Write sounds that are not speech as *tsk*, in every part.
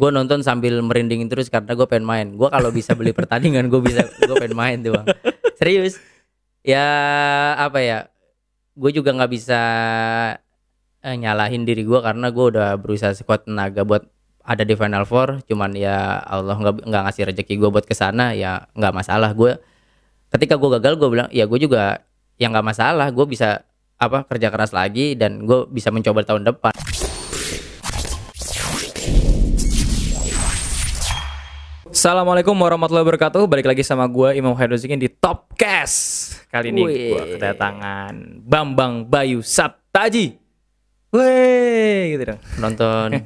gue nonton sambil merindingin terus karena gue pengen main. Gue kalau bisa beli pertandingan gue bisa gue pengen main tuh bang. Serius? Ya apa ya? Gue juga nggak bisa eh, nyalahin diri gue karena gue udah berusaha sekuat tenaga buat ada di Final Four. Cuman ya Allah nggak nggak ngasih rezeki gue buat ke sana ya nggak masalah. Gue ketika gue gagal gue bilang ya gue juga ya nggak masalah. Gue bisa apa kerja keras lagi dan gue bisa mencoba tahun depan Assalamualaikum warahmatullahi wabarakatuh. Balik lagi sama gue Imam Haidozikin di Topcast. Kali ini gue kedatangan Bambang Bayu Saptaji. Weh, gitu dong. nonton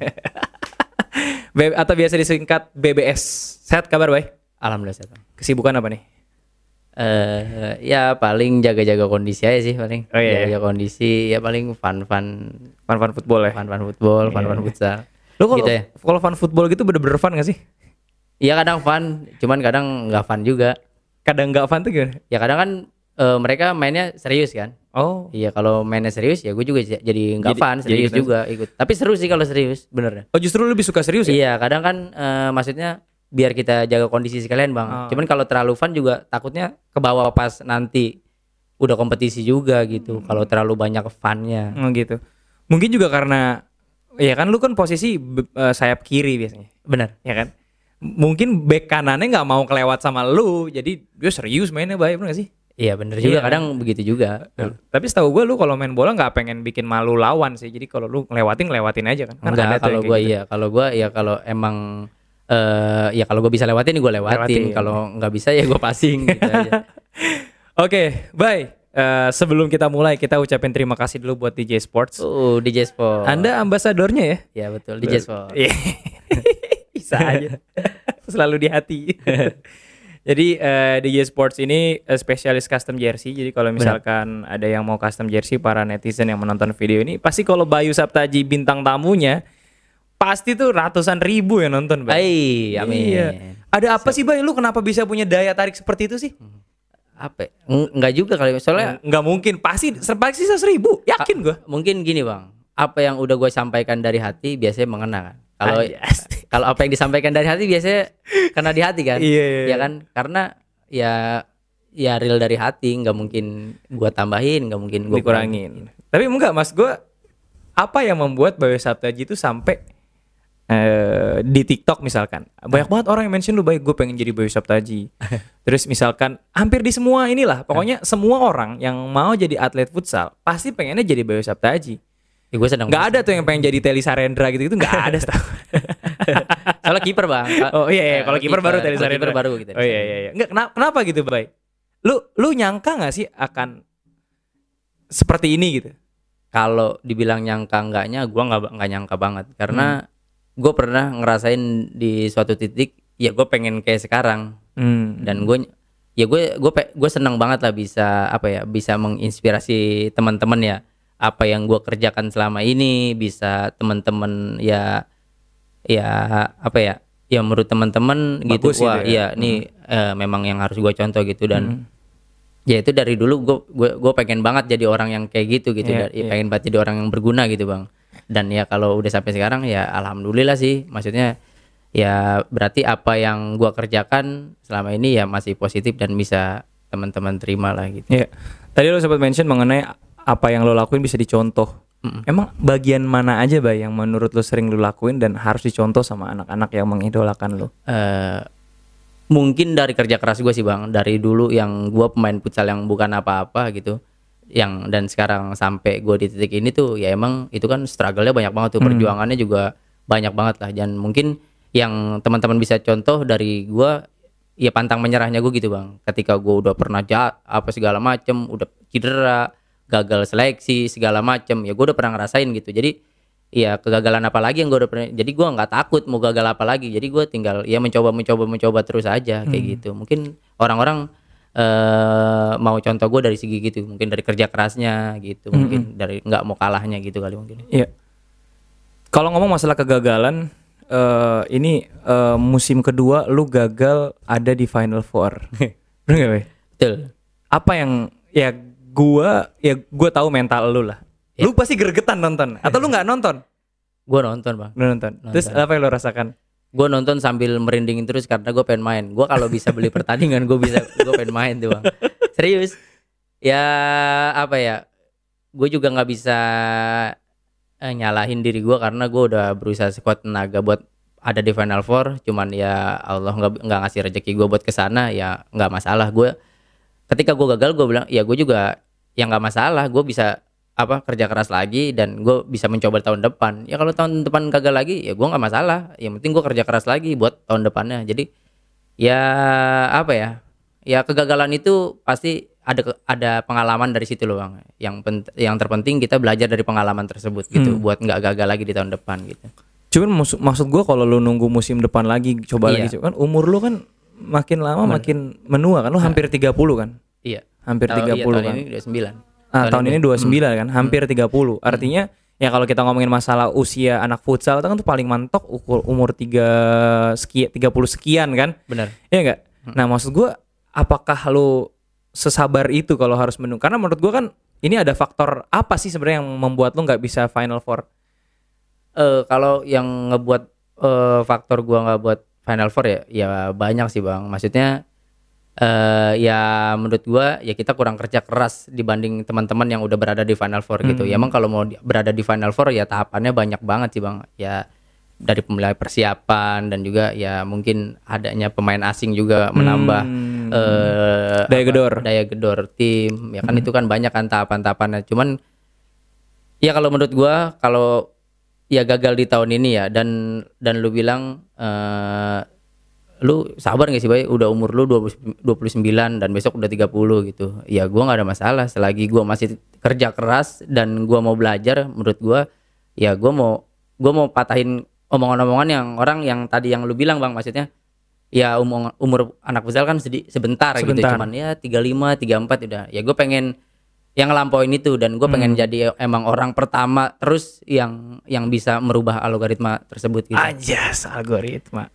*laughs* atau biasa disingkat BBS. Sehat kabar, Bay? alhamdulillah sehat. Kesibukan apa nih? eh ya paling jaga-jaga kondisi aja sih paling Oh, iya, jaga kondisi ya paling fun-fun Fun-fun football ya? fun-fun football fun-fun futsal Lu kalau gitu ya kalau fun football gitu bener-bener fun gak sih? Iya kadang fun cuman kadang nggak fun juga Kadang nggak fun tuh gimana? ya kadang kan eh, mereka mainnya serius kan Oh. iya kalau mainnya serius ya gue juga jadi nggak Jadi- fun jadi serius kita- juga ikut tapi seru sih kalau serius bener Oh justru lebih suka serius ya? iya kadang kan eh, maksudnya biar kita jaga kondisi sekalian bang Oh. cuman kalau terlalu fun juga takutnya ke bawah pas nanti udah kompetisi juga gitu Hmm. kalau terlalu banyak funnya Oh gitu. Mungkin juga karena ya kan lu kan posisi eh, sayap kiri biasanya. bener ya kan mungkin back kanannya nggak mau kelewat sama lu jadi dia serius mainnya baik bener gak sih Iya bener juga Iya. kadang begitu juga. tapi setahu gue lu kalau main bola nggak pengen bikin malu lawan sih jadi kalau lu ngelewatin ngelewatin aja kan Kan Enggak kalau gua kayak gitu. iya, kalau gua ya kalau emang eh ya kalau gua bisa lewatin gua lewatin, Lewatin. kalau nggak bisa ya gua passing gitu aja. *laughs* oke bye Eh, sebelum kita mulai kita ucapin terima kasih dulu buat DJ Sports Uh, DJ Sport. anda ambasadornya ya Ya betul, DJ Sport. *laughs* Iya. bisa aja *laughs* selalu di hati *laughs* jadi eh, DJ Sports ini eh, spesialis custom jersey jadi kalau misalkan ada yang mau custom jersey para netizen yang menonton video ini pasti kalau Bayu Saptaji bintang tamunya pasti tuh ratusan ribu yang nonton Bay. Hai, amin. Iya. ada apa sih Bay lu kenapa bisa punya daya tarik seperti itu sih Apa? Eng- Enggak juga kali soalnya nggak mungkin pasti pasti seratus ribu yakin gua mungkin gini, Bang. Apa yang udah gue sampaikan dari hati biasanya mengena kan. Kalau Anjas. *laughs* kalau apa yang disampaikan dari hati biasanya kena di hati kan. Iya, iya, Ya iya. kan? Karena ya ya real dari hati, nggak mungkin gua tambahin, nggak mungkin gua dikurangin. Tapi enggak Mas, gue apa yang membuat Bayu Saptaji itu sampai eh, di TikTok misalkan banyak banget orang yang mention lu baik gue pengen jadi Bayu Saptaji. *laughs* Terus misalkan hampir di semua inilah, pokoknya semua orang yang mau jadi atlet futsal pasti pengennya jadi Bayu Saptaji. Ya, gue sedang Nggak ada tuh yang pengen jadi Teli Sarendra gitu itu nggak ada setahu. *laughs* Soalnya kiper bang. *laughs* oh iya, iya. kalau kiper baru Teli Sarendra. kiper baru gitu. Oh iya iya iya. Nggak kenapa, kenapa gitu, Bay? Lu lu nyangka nggak sih akan seperti ini gitu? Kalau dibilang nyangka enggaknya, gue nggak nggak nyangka banget karena gue pernah ngerasain di suatu titik, ya gue pengen kayak sekarang Hmm. dan gue ya gue gue gue senang banget lah bisa apa ya bisa menginspirasi teman-teman ya apa yang gue kerjakan selama ini bisa teman-teman ya ya apa ya ya menurut teman-teman gitu wah gitu ya. iya ini eh, memang yang harus gue contoh gitu dan Hmm. ya itu dari dulu gue gue gue pengen banget jadi orang yang kayak gitu gitu Iya, Dan- ya, pengen banget jadi orang yang berguna gitu bang dan ya kalau udah sampai sekarang ya alhamdulillah sih maksudnya ya berarti apa yang gua kerjakan selama ini ya masih positif dan bisa teman-teman terima lah gitu Iya. Tadi lo sempat mention mengenai apa yang lo lakuin bisa dicontoh. Emang bagian mana aja, Bay, yang menurut lo sering lo lakuin dan harus dicontoh sama anak-anak yang mengidolakan lo? eh mungkin dari kerja keras gue sih bang. Dari dulu yang gua pemain futsal yang bukan apa-apa gitu yang dan sekarang sampai gue di titik ini tuh ya emang itu kan struggle-nya banyak banget tuh. Perjuangannya juga banyak banget lah. Dan mungkin yang teman-teman bisa contoh dari gua ya pantang menyerahnya gue gitu bang. Ketika gue udah pernah jahat apa segala macem udah cedera gagal seleksi segala macem. Ya gue udah pernah ngerasain gitu. Jadi ya kegagalan apa lagi yang gue udah pernah jadi gue nggak takut mau gagal apa lagi. Jadi gue tinggal ya mencoba mencoba mencoba terus aja kayak gitu. Mungkin orang-orang eh mau contoh gue dari segi gitu. Mungkin dari kerja kerasnya gitu. Mungkin dari nggak mau kalahnya gitu kali mungkin. Iya. Kalau ngomong masalah kegagalan, eh ini eh, musim kedua lu gagal ada di Final Four. *laughs* Bener gak, betul. Apa yang ya gua ya gua tahu mental lu lah. Ya. Lu pasti gregetan nonton atau lu nggak nonton? gue nonton bang Lu nonton. Terus apa yang lu rasakan? gue nonton sambil merinding terus karena gue pengen main gue kalau bisa beli pertandingan gue bisa gue pengen main tuh bang serius ya apa ya gue juga nggak bisa eh, nyalahin diri gue karena gue udah berusaha sekuat tenaga buat ada di Final Four cuman ya Allah nggak nggak ngasih rezeki gue buat ke sana ya nggak masalah gue ketika gue gagal gue bilang ya gue juga ya nggak masalah gue bisa apa kerja keras lagi dan gue bisa mencoba tahun depan. Ya kalau tahun depan gagal lagi ya gue nggak masalah. Yang penting gue kerja keras lagi buat tahun depannya. Jadi ya apa ya ya kegagalan itu pasti ada ada pengalaman dari situ loh bang. Yang pent- yang terpenting kita belajar dari pengalaman tersebut gitu buat nggak gagal lagi di tahun depan gitu. Cuman maksud maksud gua kalau lu nunggu musim depan lagi coba Iya. lagi kan umur lu kan makin lama makin menua kan lu hampir 30 kan. iya Hampir Tahun- 30 iya, tahun kan. ini udah sembilan Ah, tahun ini 29 kan, hampir 30. Artinya ya kalau kita ngomongin masalah usia anak futsal itu kan tuh paling mantok ukur umur 3 sekian 30 sekian kan. benar Iya enggak? Nah, maksud gua apakah lu sesabar itu kalau harus menunggu? Karena menurut gua kan ini ada faktor apa sih sebenarnya yang membuat lu nggak bisa final four? eh kalau yang ngebuat eh, faktor gua nggak buat Final Four ya, ya banyak sih bang. Maksudnya eh ya menurut gua ya kita kurang kerja keras dibanding teman-teman yang udah berada di Final Four gitu. Ya emang kalau mau di- berada di Final Four ya tahapannya banyak banget sih bang. Ya dari mulai persiapan dan juga ya mungkin adanya pemain asing juga menambah Hmm. eh Daya apa, gedor. daya gedor tim. Ya kan itu kan banyak kan tahapan-tahapannya. Cuman ya kalau menurut gua kalau ya gagal di tahun ini ya. Dan dan lu bilang eh lu sabar gak sih Bay? Udah umur lu 20 29 dan besok udah 30 gitu. Ya gua nggak ada masalah. Selagi gua masih kerja keras dan gua mau belajar menurut gua ya gua mau gua mau patahin omongan-omongan yang orang yang tadi yang lu bilang Bang. Maksudnya ya umur umur anak futsal kan sedi- sebentar, gitu. Sebentar. cuman ya 35 34 udah. Ya gue pengen yang ngelampoin itu dan gue Hmm. pengen jadi emang orang pertama terus yang yang bisa merubah algoritma tersebut gitu. Anjas algoritma.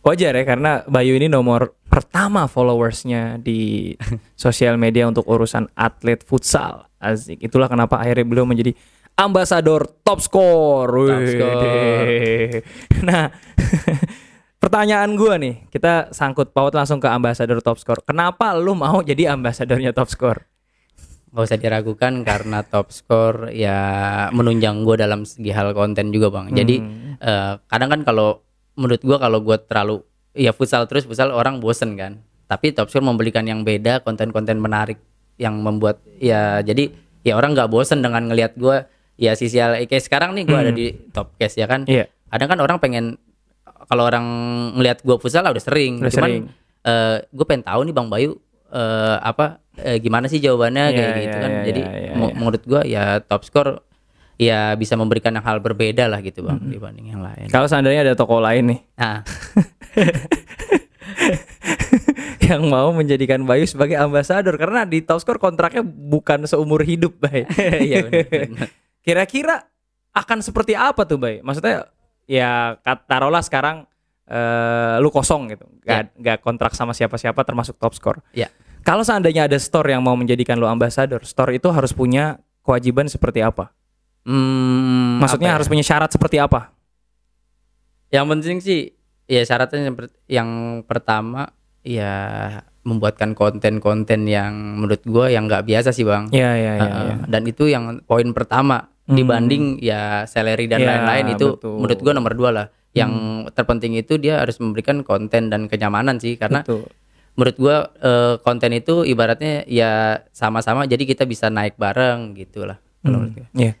Wajar ya karena Bayu ini nomor pertama followersnya di *laughs* sosial media untuk urusan atlet futsal. Asik. Itulah kenapa akhirnya beliau menjadi ambasador top score. Top score. *laughs* Nah, *laughs* pertanyaan gua nih, kita sangkut paut langsung ke ambasador top score. Kenapa lu mau jadi ambasadornya top score? Gak usah diragukan karena top score ya menunjang gue dalam segi hal konten juga bang. Jadi Hmm. eh, kadang kan kalau menurut gue kalau gue terlalu ya futsal terus futsal orang bosen kan. Tapi top score memberikan yang beda konten-konten menarik yang membuat ya jadi ya orang nggak bosen dengan ngelihat gue ya sisi hal- kayak sekarang nih gue ada di top case ya kan. Hmm. Iya. Kadang kan orang pengen kalau orang ngelihat gue futsal lah udah sering. Udah Cuman sering. gue pengen tahu nih bang Bayu eh, apa eh, gimana sih jawabannya Iya, kayak gitu iya, kan. iya, Jadi iya, mo- iya. menurut gua ya top score ya bisa memberikan yang hal berbeda lah gitu bang Hmm. dibanding yang lain. Kalau seandainya ada toko lain nih Nah, *laughs* yang mau menjadikan Bayu sebagai ambasador karena di top score kontraknya bukan seumur hidup, Bay. *laughs* iya. Kira-kira akan seperti apa tuh, Bay? Maksudnya ya kat- taruhlah sekarang eh, lu kosong gitu, gak, gak kontrak sama siapa-siapa termasuk top score. Ya. Kalau seandainya ada store yang mau menjadikan lu ambasador, store itu harus punya kewajiban seperti apa? Hmm, Maksudnya apa ya? harus punya syarat seperti apa? Yang penting sih ya syaratnya yang, per- yang pertama ya membuatkan konten-konten yang menurut gua yang nggak biasa sih bang. Iya, iya, iya. Heeh. iya. Dan itu yang poin pertama Hmm. dibanding ya salary dan Ya, lain-lain itu betul. Hmm. menurut gua nomor dua lah. Yang terpenting itu dia harus memberikan konten dan kenyamanan sih karena Betul. Menurut gua eh, konten itu ibaratnya ya sama-sama jadi kita bisa naik bareng gitulah. kalau menurut gua. Iya.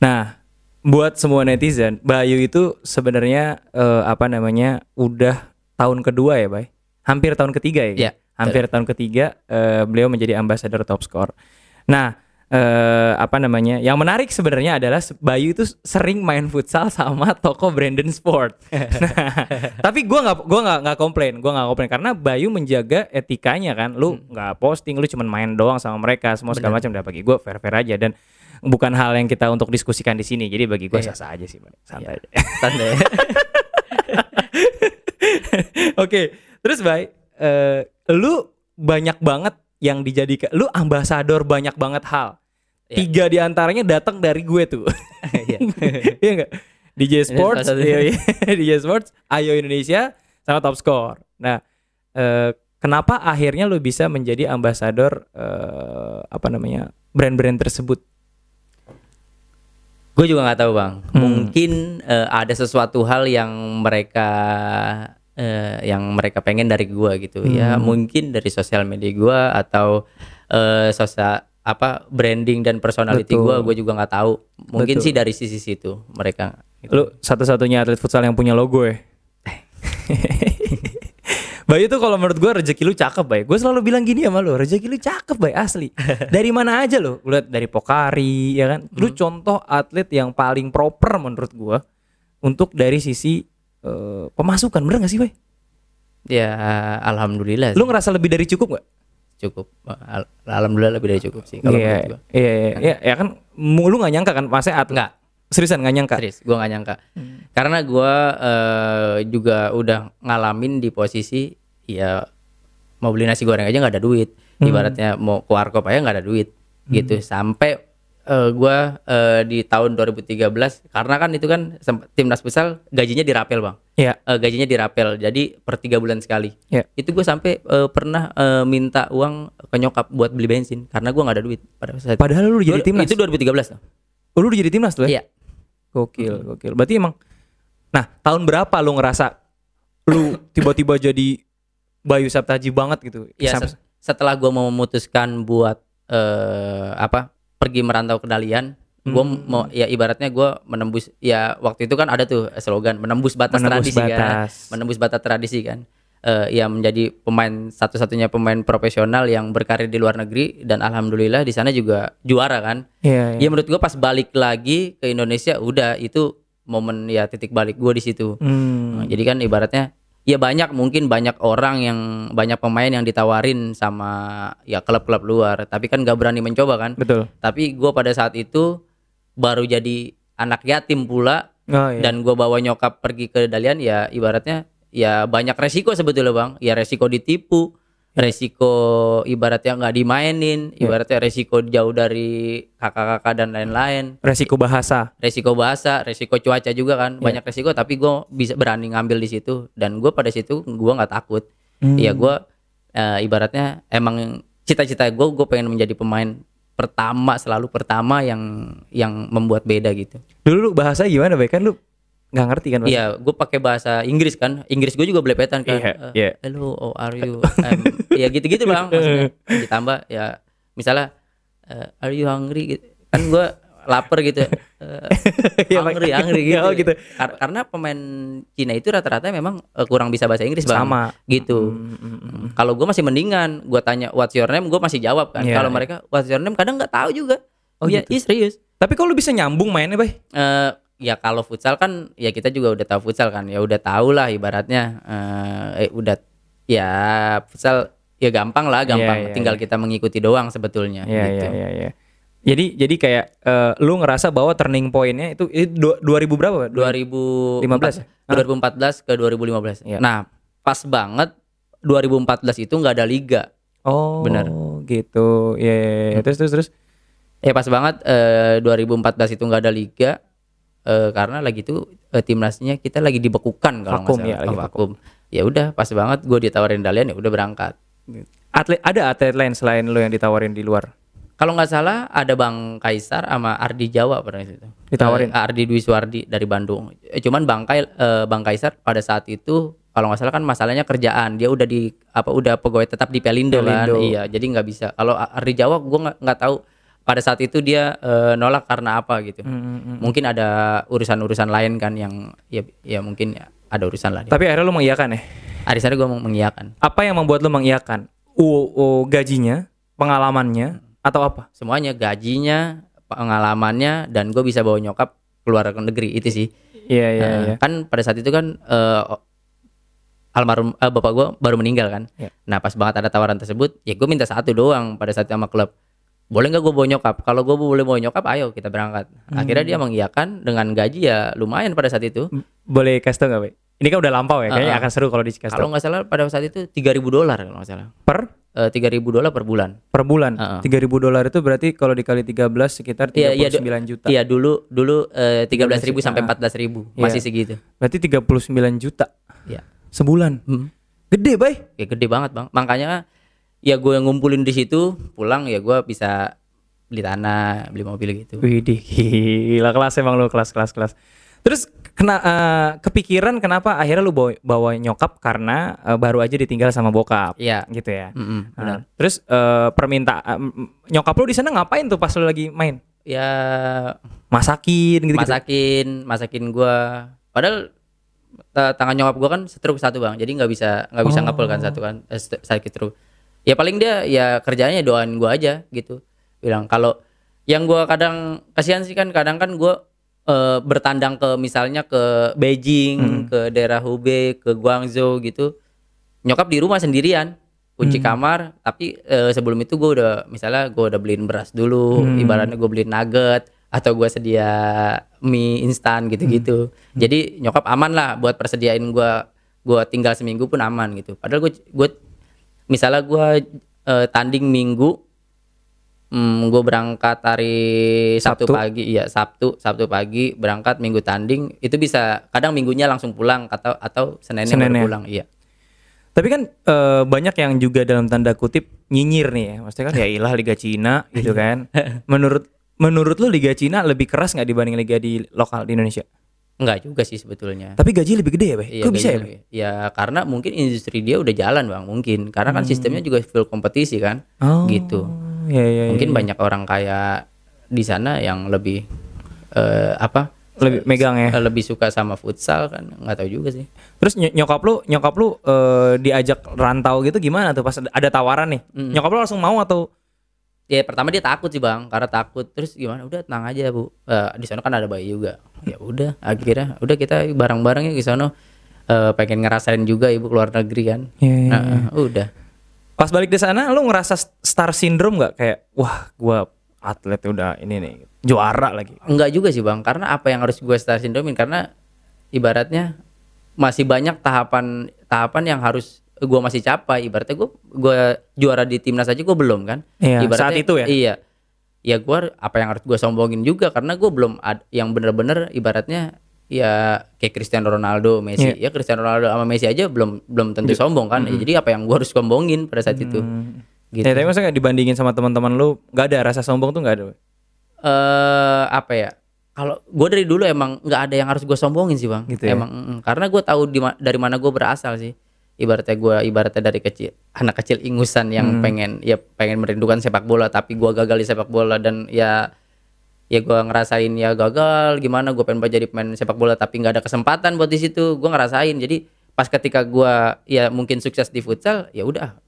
Nah, buat semua netizen, Bayu itu sebenarnya eh, apa namanya udah tahun kedua ya, Bay. Hampir tahun ketiga ya. Iya, Hampir tahun ketiga eh, beliau menjadi ambasador top score. Nah, eh, apa namanya? Yang menarik sebenarnya adalah Bayu itu sering main futsal sama toko Brandon Sport. *laughs* nah, tapi gua nggak gua nggak nggak komplain, gua nggak komplain karena Bayu menjaga etikanya kan. Lu nggak posting, lu cuman main doang sama mereka, semua segala macam. Udah bagi gua fair fair aja dan bukan hal yang kita untuk diskusikan di sini. Jadi bagi gua Iya. sah-sah aja sih, Bay. santai aja. Santai. *laughs* Oke, terus Bay, eh, lu banyak banget yang dijadikan, lu ambasador banyak banget hal. Iya. Tiga di antaranya datang dari gue tuh. *laughs* Iya. Iya nggak? DJ Sports, iya, iya. *laughs* DJ Sports, Ayo Indonesia, sama Top Score. Nah, eh, kenapa akhirnya lu bisa menjadi ambasador eh, apa namanya brand-brand tersebut? Gue juga nggak tahu bang. Hmm. Mungkin eh, ada sesuatu hal yang mereka eh, yang mereka pengen dari gua gitu. Ya Hmm. mungkin dari sosial media gua atau eh, sosial apa branding dan personality gua. Gue juga nggak tahu. Mungkin Betul. sih dari sisi situ mereka. gitu. Lu satu-satunya atlet futsal yang punya logo ya. *laughs* Bayu tuh kalau menurut gua rezeki lu cakep, Bay. Gue selalu bilang gini sama lu, rezeki lu cakep, Bay, asli. *laughs* Dari mana aja lo? Lu lihat dari Pokari, ya kan? Lu contoh atlet yang paling proper menurut gua untuk dari sisi eh, pemasukan, bener gak sih, Bay? Ya alhamdulillah. Lu ngerasa lebih dari cukup gak? Cukup. Al- alhamdulillah lebih dari cukup sih. Kalau Iya, menurut gua. iya, iya, iya, ya kan mu- lu gak nyangka kan, masa atlet? Nggak. Seriusan gak nyangka? Serius, gue gak nyangka. Karena gue eh, juga udah ngalamin di posisi ya mau beli nasi goreng aja nggak ada duit. Ibaratnya mau ke warkop aja nggak ada duit gitu. Sampai eh, gue eh, di tahun 2013 karena kan itu kan timnas futsal gajinya dirapel bang. Iya. Eh, gajinya dirapel jadi per tiga bulan sekali. Iya. Itu gue sampai eh, pernah eh, minta uang ke nyokap buat beli bensin karena gue nggak ada duit pada saat. Padahal lu jadi timnas. Itu 2013 tuh. Oh, lu udah jadi timnas tuh ya? Iya. Gokil, gokil. Berarti emang Nah, tahun berapa lu ngerasa lu tiba-tiba jadi Bayu Saptaji banget gitu? Ya Sam- se- setelah gue mau memutuskan buat eh apa pergi merantau ke Dalian, gue Hmm. mau ya ibaratnya gue menembus ya waktu itu kan ada tuh slogan menembus batas Menembus tradisi kan, batas. menembus batas tradisi kan. Eh ya menjadi pemain satu-satunya pemain profesional yang berkarir di luar negeri dan alhamdulillah di sana juga juara kan. Iya, iya. Ya menurut gue pas balik lagi ke Indonesia udah itu momen ya titik balik gue di situ. Hmm. Jadi kan ibaratnya ya banyak mungkin banyak orang yang banyak pemain yang ditawarin sama ya klub-klub luar, tapi kan nggak berani mencoba kan. Betul. Tapi gue pada saat itu baru jadi anak yatim pula Oh, iya. dan gue bawa nyokap pergi ke Dalian ya ibaratnya ya banyak resiko sebetulnya bang. Ya resiko ditipu, resiko ibaratnya nggak dimainin, ibaratnya resiko jauh dari kakak-kakak dan lain-lain resiko bahasa. resiko bahasa, resiko cuaca juga kan banyak resiko tapi gue bisa berani ngambil di situ dan gue pada situ gue nggak takut Hmm. Iya gue ibaratnya emang cita-cita gue gue pengen menjadi pemain pertama selalu pertama yang yang membuat beda gitu Dulu lu bahasa gimana, Bay? Kan lu nggak ngerti kan iya gue pakai bahasa Inggris kan Inggris gue juga belepetan kan Iya, Eh, iya. hello how are you Um, ya gitu-gitu bang maksudnya *laughs* ditambah ya misalnya eh, are you hungry gitu. kan gue lapar gitu *laughs* Iya, Pak. hungry hungry *laughs* gitu. Oh, gitu. Kar- karena pemain Cina itu rata-rata memang eh, kurang bisa bahasa Inggris bang Sama. gitu Hmm, hmm, hmm. kalau gue masih mendingan gue tanya what's your name gue masih jawab kan Iya, kalau iya. mereka what's your name kadang nggak tahu juga Oh, Iya, gitu. serius Tapi kalau lu bisa nyambung mainnya, Bay? Eh, ya kalau futsal kan ya kita juga udah tahu futsal kan ya udah tahu lah ibaratnya eh, eh, udah ya futsal ya gampang lah gampang Iya, iya, tinggal iya. kita mengikuti doang sebetulnya Iya, gitu. iya, iya, iya. Jadi jadi kayak eh, lu ngerasa bahwa turning pointnya itu, itu du- 2000 berapa? Pak? 2015 ya? 2014 ke 2015 Iya. nah pas banget 2014 itu nggak ada liga Oh, Benar. gitu. Iya, iya, iya. Terus terus terus. ya pas banget eh, 2014 itu nggak ada liga eh, karena lagi itu eh, timnasnya kita lagi dibekukan kalau Vakum, ya, lagi vakum ya udah pas banget gue ditawarin Dalian ya udah berangkat Atlet ada atlet lain selain lu yang ditawarin di luar? Kalau nggak salah ada Bang Kaisar sama Ardi Jawa pernah itu. Ditawarin? Eh, Ardi Dwi Suwardi dari Bandung. Eh, Cuman Bang Kai, eh, Bang Kaisar pada saat itu kalau nggak salah kan masalahnya kerjaan. Dia udah di apa udah pegawai tetap di Pelindo, kan. Pelindo. Iya, jadi nggak bisa. Kalau Ardi Jawa gue nggak nggak tahu pada saat itu dia eh, nolak karena apa gitu. Hmm, Mungkin ada urusan-urusan lain kan yang ya ya mungkin ada urusan lah. dia. Tapi akhirnya lu mengiyakan ya? Arisana gue mengiyakan Apa yang membuat lu mengiyakan? U, u- gajinya, pengalamannya, atau apa? semuanya gajinya, pengalamannya dan gue bisa bawa nyokap keluar ke negeri itu sih. Iya, iya, Nah, iya. kan pada saat itu kan eh, almarhum eh, bapak gue baru meninggal kan. Iya. Nah pas banget ada tawaran tersebut, ya gue minta satu doang pada saat sama klub. Boleh nggak gue bawa nyokap? Kalau gue boleh bawa nyokap, ayo kita berangkat. Akhirnya dia mengiyakan dengan gaji ya lumayan pada saat itu. Boleh kasih tau gak, Bay? Ini kan udah lampau ya, kayaknya ah. akan seru kalau dikasih Kalau tau. nggak salah pada saat itu 3.000 dolar kalau nggak salah. Per eh, tiga ribu dolar per bulan. Per bulan. Heeh. 3000 dolar itu berarti kalau dikali 13 sekitar 39 Iya, iya, du- juta. Iya dulu dulu tiga belas ribu sampai empat belas ribu Iya. masih segitu. Berarti 39 juta Ya, sebulan. Hmm. Gede, Bay. ya gede banget bang. Makanya ya gue ngumpulin di situ, pulang ya gue bisa beli tanah, beli mobil gitu. Widih, gila kelas emang lu kelas kelas kelas. Terus kena eh, kepikiran kenapa akhirnya lu bawa, bawa nyokap karena eh, baru aja ditinggal sama bokap. Iya. Gitu ya. Mm-mm, benar. Nah, terus eh, permintaan nyokap lu di sana ngapain tuh pas lu lagi main? Ya Masakin gitu. masakin, masakin gue. Padahal ta- tangan nyokap gue kan stroke satu bang, jadi nggak bisa nggak bisa ngapel kan satu kan eh, sakit stroke. Ya paling dia ya kerjanya doain gue aja gitu. Bilang kalau yang gue kadang kasihan sih kan kadang kan gue eh, bertandang ke misalnya ke Beijing, ke daerah Hubei, ke Guangzhou gitu. Nyokap di rumah sendirian, kunci kamar. Tapi eh, sebelum itu gue udah misalnya gue udah beliin beras dulu, ibaratnya gue beliin nugget atau gue sedia mie instan gitu-gitu. Jadi nyokap aman lah buat persediain gue gue tinggal seminggu pun aman gitu. Padahal gue gue misalnya gue eh, tanding minggu Hmm, gue berangkat hari Sabtu, Sabtu. pagi, iya Sabtu, Sabtu pagi berangkat, Minggu tanding, itu bisa kadang minggunya langsung pulang atau atau Seninnya, baru Seninnya. pulang, iya. Tapi kan eh, banyak yang juga dalam tanda kutip nyinyir nih ya. Maksudnya kan ya ilah Liga Cina gitu kan. *laughs* Menurut menurut lu Liga Cina lebih keras nggak dibanding liga di lokal di Indonesia? Enggak juga sih sebetulnya. Tapi gaji lebih gede ya, Bay? Iya, Kok bisa ya, lebih- Ya karena mungkin industri dia udah jalan bang, mungkin karena kan sistemnya juga full kompetisi kan, Hmm. Oh, gitu. Iya, iya, iya. Mungkin banyak orang kaya di sana yang lebih eh, apa? lebih megang ya. Lebih suka sama futsal kan, nggak tahu juga sih. Terus ny- nyokap lu, nyokap lu eh, diajak rantau gitu gimana tuh pas ada- tawaran nih? Hmm. Nyokap lu langsung mau atau ya pertama dia takut sih bang karena takut. Terus gimana? Udah tenang aja bu. Eh, di sana kan ada bayi juga. Ya udah akhirnya udah kita bareng-bareng ya di sana. Eh, pengen ngerasain juga ibu keluar negeri kan? Iya, iya, Nah, udah. Pas balik di sana lu ngerasa star syndrome nggak? Kayak wah gua atlet udah ini nih juara lagi. enggak juga sih bang karena apa yang harus gue star syndromein? Karena ibaratnya masih banyak tahapan tahapan yang harus gue masih capai. Ibaratnya gue gue juara di timnas aja gue belum kan? Iya, ibaratnya saat itu ya? iya. Ya gue apa yang harus gue sombongin juga karena gue belum ad, yang bener-bener ibaratnya ya kayak Cristiano Ronaldo Messi. Iya. ya Cristiano Ronaldo sama Messi aja belum belum tentu sombong kan? Ya, jadi apa yang gue harus sombongin pada saat itu? Gitu. Ya, tapi maksudnya nggak dibandingin sama teman-teman lu nggak ada rasa sombong tuh nggak ada. Eh apa ya? Kalau gue dari dulu emang nggak ada yang harus gue sombongin sih bang. Gitu ya? emang mm, karena gue tahu di dari mana gue berasal sih ibaratnya gue ibaratnya dari kecil anak kecil ingusan yang pengen ya pengen merindukan sepak bola tapi gue gagal di sepak bola dan ya ya gue ngerasain ya gagal gimana gue pengen jadi pemain sepak bola tapi nggak ada kesempatan buat di situ gue ngerasain jadi pas ketika gue ya mungkin sukses di futsal ya udah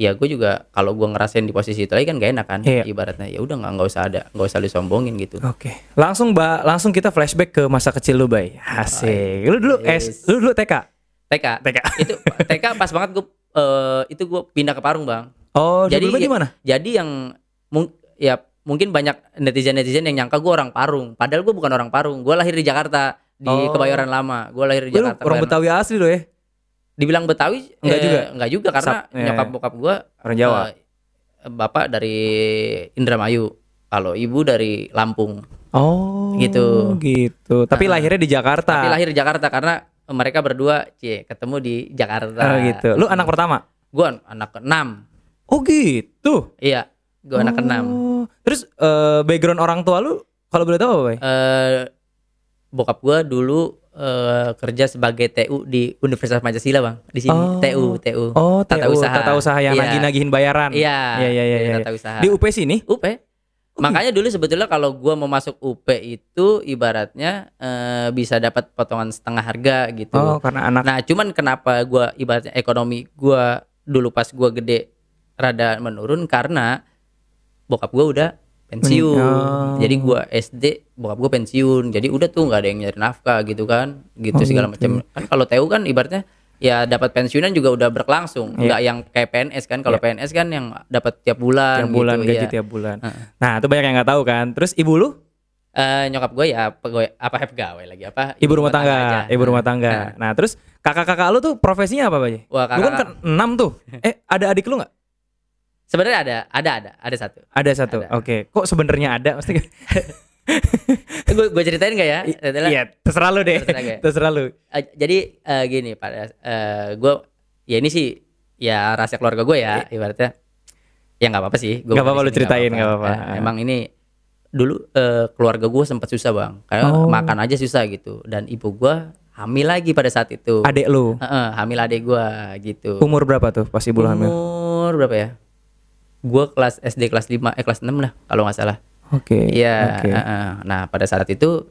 ya gue juga kalau gue ngerasain di posisi itu lagi kan gak enak kan Iya. ibaratnya ya udah nggak nggak usah ada nggak usah disombongin gitu Oke. Langsung ba langsung kita flashback ke masa kecil lu, Bay. Asik. Lu dulu S, lu dulu TK. TK TK. itu TK pas banget gue eh, itu gue pindah ke Parung bang Oh, jadi jadi di mana? jadi yang mung- ya mungkin banyak netizen netizen yang nyangka gue orang Parung padahal gue bukan orang Parung gue lahir di Jakarta di Oh. Kebayoran Lama gue lahir di Lu Jakarta orang Betawi asli lo ya? dibilang Betawi Enggak eh, juga? enggak juga karena Sap- eh, nyokap bokap gue Orang Jawa. bapak dari Indramayu kalau ibu dari Lampung Oh, Gitu. Gitu. Tapi Nah. lahirnya di Jakarta. tapi lahir di Jakarta karena mereka berdua cie ketemu di Jakarta Oh, gitu. Lu anak pertama? gue anak keenam Oh, gitu. iya gue anak keenam Oh. Terus eh, background orang tua lu kalau boleh tahu apa, Bay? eh bokap gue dulu eh, kerja sebagai TU di Universitas Pancasila bang di sini Oh. TU TU Oh, tata TU, usaha tata usaha yang Iya. nagih-nagihin bayaran. iya Iya, iya, iya, iya. tata usaha Di UP sini? UP makanya dulu sebetulnya kalau gua mau masuk UP itu ibaratnya eh, bisa dapat potongan setengah harga gitu Oh, karena anak nah cuman kenapa gua ibaratnya ekonomi gua dulu pas gua gede rada menurun? Karena bokap gua udah pensiun. Oh. jadi gua SD bokap gua pensiun. Jadi udah tuh nggak ada yang nyari nafkah gitu kan gitu Oh, segala gitu. macam kan kalau TU kan ibaratnya ya dapat pensiunan juga udah berlangsung Iya. nggak yang kayak PNS kan kalau PNS kan yang dapat tiap bulan tiap bulan gitu, gaji iya. tiap bulan. Heeh. Nah, itu banyak yang nggak tahu kan. Terus ibu lu? Eh, nyokap gue ya pegawai apa pegawai lagi apa Ibu rumah tangga, aja. ibu rumah tangga. Nah, Nah, terus kakak-kakak lu tuh profesinya apa, Bay? Wah, Lu kan kakak- enam tuh. Eh, ada adik lu nggak? Sebenarnya ada, ada, ada, ada satu. Ada satu. Oke. Kok sebenarnya ada? Mesti *laughs* *laughs* gue gue ceritain gak ya? Iya, terserah lu deh. Terserah *laughs* gue. Terserah lu. eh, jadi eh, gini pada gue ya ini sih ya rahasia keluarga gue ya ibaratnya ya nggak apa-apa sih. Gua Nggak apa-apa, lu ceritain, nggak apa-apa. Eh, emang ini dulu eh, keluarga gue sempat susah bang, karena Oh. makan aja susah gitu dan ibu gue hamil lagi pada saat itu. Adek lu. Heeh, hamil adik gue gitu. Umur berapa tuh pas ibu lu hamil? Umur berapa ya? Gue kelas SD kelas 5 eh kelas 6 lah kalau nggak salah. Oke. Iya. Oke. heeh. Nah pada saat itu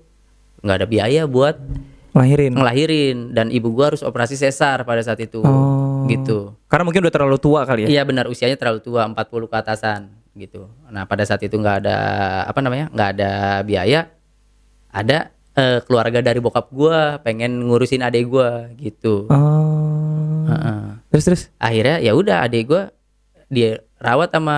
nggak ada biaya buat Lahirin. ngelahirin dan ibu gua harus operasi sesar pada saat itu. Oh. Gitu. Karena mungkin udah terlalu tua kali ya. Iya benar usianya terlalu tua 40 ke atasan gitu. Nah pada saat itu nggak ada apa namanya nggak ada biaya. Ada eh, keluarga dari bokap gua pengen ngurusin adik gua gitu. Oh. Heeh. Terus terus Akhirnya ya udah adik gua dia rawat sama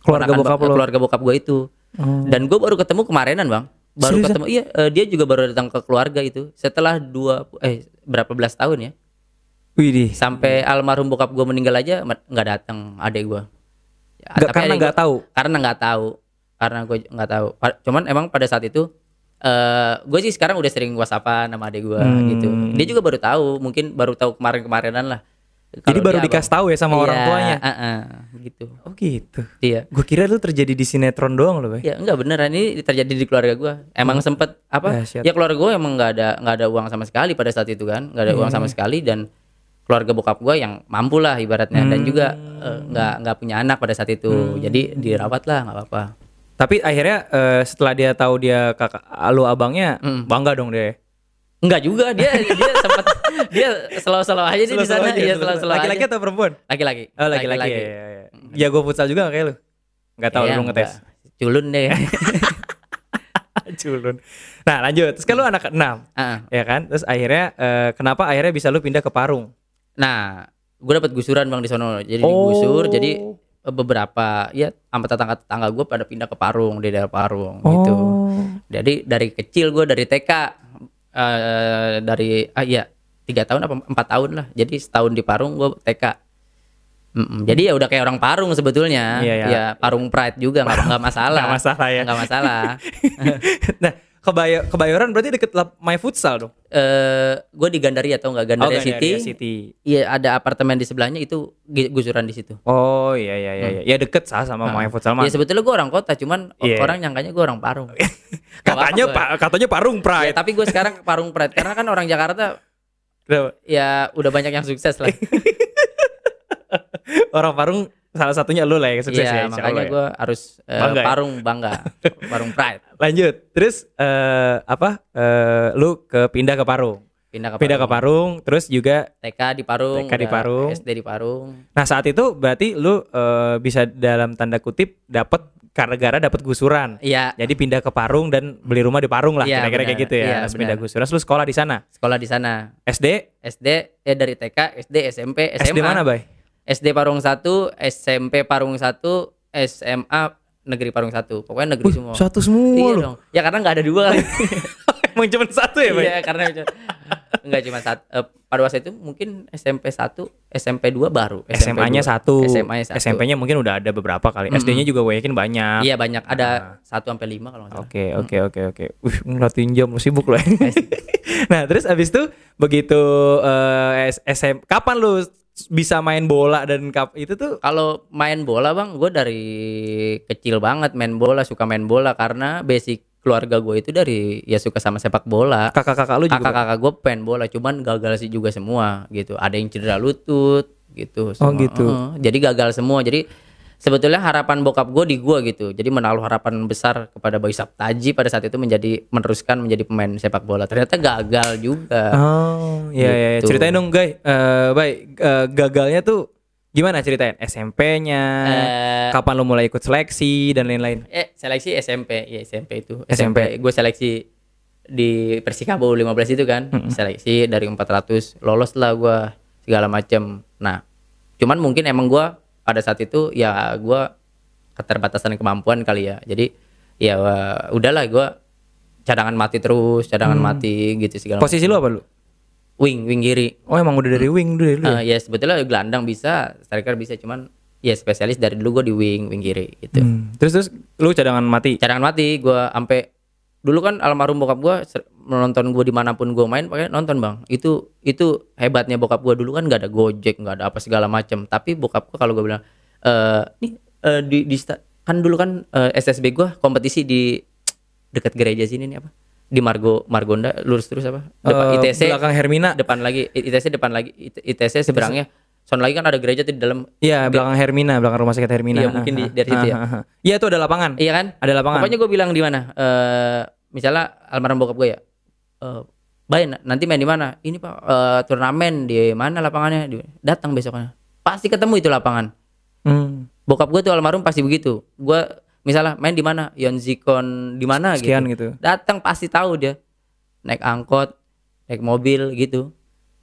keluarga bokap keluarga bokap gue itu. Oh. Dan gue baru ketemu kemarinan bang. Baru Seriusan? ketemu iya eh, dia juga baru datang ke keluarga itu setelah dua eh berapa belas tahun ya Widih. sampai almarhum bokap gue meninggal aja nggak datang adik gue. Ya, karena nggak tahu. Karena nggak tahu. Karena gue nggak tahu. Cuman emang pada saat itu eh gue sih sekarang udah sering whatsappan sama adik gue Hmm. gitu. Dia juga baru tahu, mungkin baru tahu kemarin-kemarinan lah. Jadi Kalau baru dikasih tahu ya sama orang Iya, tuanya. uh-uh, gitu. Oh gitu. Iya. Gue kira lu terjadi di sinetron doang loh, Bay. Ya enggak beneran ini terjadi di keluarga gua. Emang sempet apa? Dahsyat. Ya keluarga gua emang nggak ada nggak ada uang sama sekali pada saat itu kan, nggak ada uang sama sekali dan keluarga bokap gua yang mampu lah ibaratnya dan juga eh, nggak nggak punya anak pada saat itu. Jadi dirawat lah nggak apa-apa. Tapi akhirnya eh, setelah dia tahu dia kakak lu abangnya, bangga dong dia. Enggak juga dia dia sempat dia selalu-selalu aja dia di sana aja, iya selalu-selalu Laki-laki atau perempuan? Laki-laki. Oh, laki-laki. Ya, ya, ya. Jago futsal juga kayak lu? Nggak tahu Iya, lu ngetes. enggak. Culun deh. *laughs* Culun. Nah, lanjut. Terus kan lu anak enam, Ah, ya kan? Terus akhirnya eh, kenapa akhirnya bisa lu pindah ke Parung? Nah, gue dapat gusuran bang di sono. Jadi Oh. digusur. Jadi eh, beberapa ya sama tetangga tetangga gue pada pindah ke Parung di daerah Parung gitu. Oh. Jadi dari kecil gue dari TK eh, dari ah iya tiga tahun apa empat tahun lah. Jadi setahun di Parung gue TK. Mm-mm. Jadi ya udah kayak orang Parung sebetulnya. Iya, iya. Ya Parung Pride juga nggak nggak masalah. *laughs* Nggak masalah ya. Nggak masalah. *laughs* nah, Kebayo kebayoran berarti deket My Futsal dong. eh gue di Gandaria atau nggak Gandaria, Oh, City. Gandaria City. Iya ada apartemen di sebelahnya itu gusuran di situ. Oh iya iya iya iya. Ya deket sah sama My Futsal mah. Ya sebetulnya gue orang kota, cuman Iya. orang nyangkanya gue orang Parung. *laughs* Katanya pak katanya Parung Ya, Pride. tapi gue sekarang Parung Pride karena kan orang Jakarta Kenapa? ya udah banyak yang sukses lah. *laughs* Orang Parung salah satunya lu lah yang sukses ya. Iya, insya makanya Allah ya. gue harus eh, Bangga ya? Parung bangga, *laughs* Parung Pride. Lanjut. Terus eh apa? Eh lu ke pindah ke Parung. Pindah ke Pindah ke Parung, terus juga TK di Parung, TK di Parung. SD di Parung. nah saat itu berarti lu eh, bisa dalam tanda kutip dapat karena gara dapat gusuran. Iya, Jadi pindah ke Parung dan beli rumah di Parung lah, Iya, kira-kira kayak gitu ya. Iya, Terus pindah gusuran, terus lu sekolah di sana. sekolah di sana. SD, SD eh dari TK, SD, SMP, SMA. SD mana, Bay? SD Parung 1, SMP Parung 1, SMA Negeri Parung 1. Pokoknya negeri semua. Satu semua Iya lu. dong. Ya karena nggak ada dua kali. *laughs* Emang cuma satu ya, Bay? Iya, karena enggak cuma satu. eh, pada waktu itu mungkin SMP 1, SMP 2 baru. SMA-nya 2. satu. SMA-nya satu. SMP-nya mungkin udah ada beberapa kali. SD-nya juga gue yakin banyak. Iya banyak, ada 1 sampai 5 kalau nggak salah. Oke oke oke oke. Wih ngeliatin jam lu sibuk lo. *laughs* nah terus abis itu begitu eh, S- SM kapan lu bisa main bola dan kap itu tuh Kalau main bola bang, gue dari kecil banget main bola, suka main bola karena basic keluarga gue itu dari ya suka sama sepak bola. kakak-kakak lu juga. Kakak-kakak gue pengen bola, cuman gagal sih juga semua gitu. Ada yang cedera lutut gitu. Oh, semua. gitu. Heeh. jadi gagal semua. Jadi sebetulnya harapan bokap gue di gue gitu. Jadi menaruh harapan besar kepada Boy Saptaji pada saat itu menjadi meneruskan menjadi pemain sepak bola. Ternyata gagal juga. Oh iya iya. Gitu. Ceritain dong guys. Eh baik eh, gagalnya tuh gimana ceritain? SMP-nya. Eh, kapan lu mulai ikut seleksi dan lain-lain? Eh, seleksi SMP, ya SMP itu. SMP. Gue seleksi di Persikabo 15 itu kan. Seleksi dari 400 lolos lah gue segala macem. Nah, cuman mungkin emang gue pada saat itu ya gue keterbatasan kemampuan kali ya. Jadi ya wah, udahlah gue cadangan mati terus, cadangan mati gitu segala Posisi lu apa lu? wing wing kiri. Oh emang udah dari wing dulu ya? Eh, ya sebetulnya gelandang bisa, striker bisa, cuman ya spesialis dari dulu gue di wing wing kiri gitu Hmm. Terus terus lu cadangan mati. cadangan mati gue sampai dulu kan almarhum bokap gue menonton gue di mana pun gue main pakai nonton bang. Itu itu hebatnya bokap gue dulu kan nggak ada gojek nggak ada apa segala macam tapi bokap gue kalau gue bilang eh nih eh, di, di kan dulu kan eh, SSB gue kompetisi di dekat gereja sini nih apa? Di Margo Margonda lurus terus apa? Depan Eh, ITC belakang Hermina. depan lagi ITC depan lagi IT- ITC seberangnya sono lagi kan ada gereja tuh di dalam Iya, belakang Hermina, belakang rumah sakit Hermina. Iya, mungkin di- dari situ ya. Iya, itu ada lapangan. iya kan Ada lapangan. Pokoknya gue bilang di mana? Eh misalnya almarhum bokap gue ya. Eh Bay, na- nanti main di mana? Ini Pak eh, turnamen di mana lapangannya? Datang besoknya. Pasti ketemu itu lapangan. Hmm. Bokap gue tuh almarhum pasti begitu. Gue misalnya main di mana? Yonzikon di mana Sekian gitu. gitu. Datang pasti tahu dia. Naik angkot, naik mobil gitu.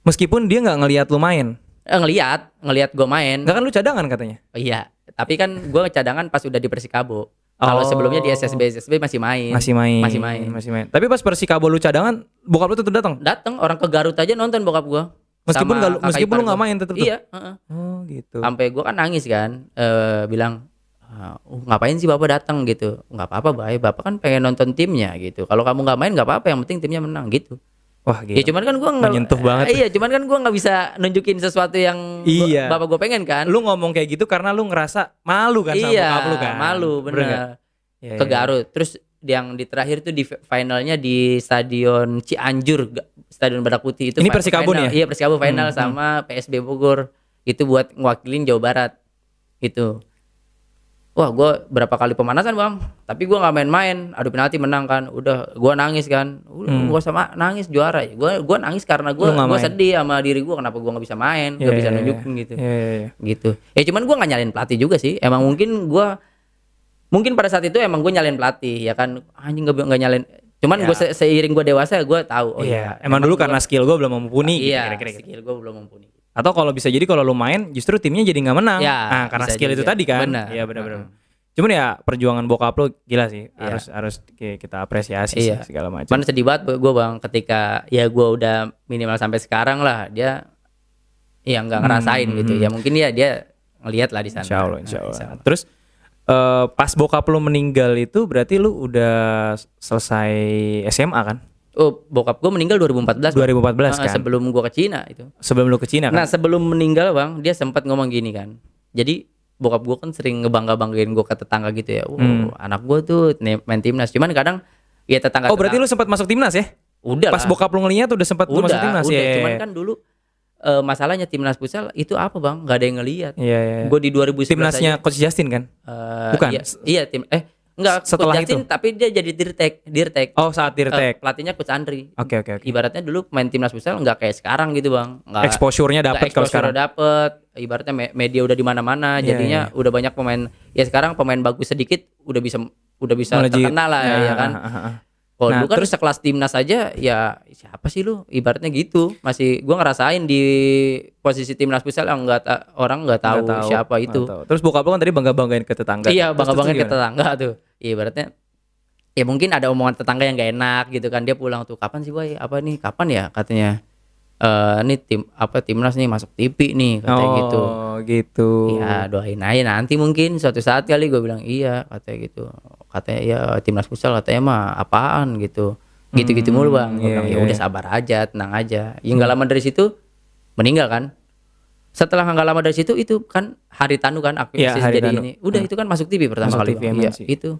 Meskipun dia nggak ngelihat lu main. Eh, ngelihat, ngelihat gue main. Enggak kan lu cadangan katanya. Oh, iya, tapi kan gue cadangan pas udah di Persikabo. Kalau Oh. sebelumnya di SSB SSB masih main. Masih main. Masih main. Masih main. Tapi pas Persikabo lu cadangan, bokap lu tetap datang. datang orang ke Garut aja nonton bokap gua Meskipun kakak meskipun lu nggak main tetep tuh? iya heeh. Oh, gitu. sampai gua kan nangis kan eh bilang "Ah, uh, ngapain sih bapak datang gitu nggak apa-apa bapak kan pengen nonton timnya gitu kalau kamu nggak main nggak apa-apa yang penting timnya menang gitu Wah, ya gitu. cuman kan gua nggak Menyentuh banget. iya cuman kan gua nggak bisa nunjukin sesuatu yang gua- Iya. bapak gua pengen kan Lu ngomong kayak gitu karena lu ngerasa malu kan sama iya bokap lu kan. malu nggak? bener Iya, ke iya. Garut terus yang di terakhir tuh di finalnya di stadion Cianjur stadion Badak Putih itu Ini Persikabo ya? iya Persikabo final Hmm, sama PSB Bogor itu buat ngewakilin Jawa Barat itu wah gue berapa kali pemanasan bang. Tapi gue nggak main-main. Adu penalti menang kan. Udah gue nangis kan. Udah Hmm. gua sama nangis juara. Ya gue gua nangis karena gue gue sedih sama diri gue kenapa gue nggak bisa main? Iya, nggak bisa iya, nunjukin iya. gitu. Iya, iya, iya. gitu. Ya cuman gue nggak nyalain pelatih juga sih. Emang mungkin gue mungkin pada saat itu emang gue nyalain pelatih ya kan. Anjing nggak nggak nyalain. Cuman Ya. gue seiring gue dewasa gue tahu oh Iya, iya emang dulu gua- karena skill gue belum mumpuni gitu, iya gitu. skill gue belum mumpuni Atau kalau bisa jadi kalau lu main justru timnya jadi nggak menang. Ya, nah, karena skill itu juga. tadi kan. Benar. Iya, benar-benar. Cuman ya perjuangan bokap lu gila sih. Iya. Harus harus ki- kita apresiasi Iya. sih segala macam. cuman sedih banget gue bang ketika ya gue udah minimal sampai sekarang lah dia ya nggak ngerasain Hmm, gitu ya mungkin ya dia ngelihat lah di sana Insya Allah, insya Nah, Allah. Terus eh, pas bokap lu meninggal itu berarti lu udah selesai SMA kan? Oh bokap gue meninggal 2014 Bang. 2014 Heeh, kan? sebelum gue ke Cina itu Sebelum lu ke Cina Nah kan? sebelum meninggal bang, dia sempat ngomong gini kan. Jadi bokap gue kan sering ngebangga banggain gue ke tetangga gitu ya. Wow, Hmm. anak gue tuh main timnas. Cuman kadang ya tetangga. oh, berarti lu sempat masuk timnas ya? udah Pas lah. bokap lu ngeliat udah sempat udah, masuk timnas udah. ya? Cuman kan dulu eh, masalahnya timnas futsal itu apa bang? Gak ada yang ngelihat. Iya, iya. Gue di 2011 Timnasnya Coach Justin kan? aja, eh, bukan? Iya, iya tim. Eh enggak. Setelah Coach Justin, itu? Tapi dia jadi dirtek, dirtek. Oh, saat dirtek. pelatihnya Coach Andri. Oke, oke, oke. Ibaratnya dulu main timnas futsal nggak kayak sekarang gitu bang. Nggak, Exposure-nya dapat kalau sekarang. dapet ibaratnya me- media udah di mana-mana Iya, jadinya udah banyak pemain ya sekarang pemain bagus sedikit udah bisa udah bisa Melejit. terkenal lah ya, Nah, kan kalau Nah, dulu kan terus- sekelas timnas aja ya siapa sih lu ibaratnya gitu masih gua ngerasain di posisi timnas futsal yang nggak ta- orang nggak tahu, Nggak siapa itu tahu. Terus bokap lu kan tadi bangga-banggain ke tetangga. iya Terus- bangga terus bangga ke tetangga tuh Iya, ibaratnya ya mungkin ada omongan tetangga yang gak enak gitu kan. Dia pulang tuh kapan sih boy? Apa nih? Kapan ya? Katanya eh ini tim apa timnas nih masuk TV nih katanya gitu Oh, gitu. Ya doain aja nanti mungkin suatu saat kali gue bilang iya katanya gitu. Katanya ya timnas futsal katanya mah apaan gitu. Gitu gitu mulu bang. Gue iya, bilang ya udah iya. sabar aja tenang aja. Ya nggak lama dari situ meninggal kan setelah nggak lama dari situ itu kan hari tanu kan aku Hari jadi Tanu. ini udah itu kan masuk TV pertama Masuk kali TV sih. itu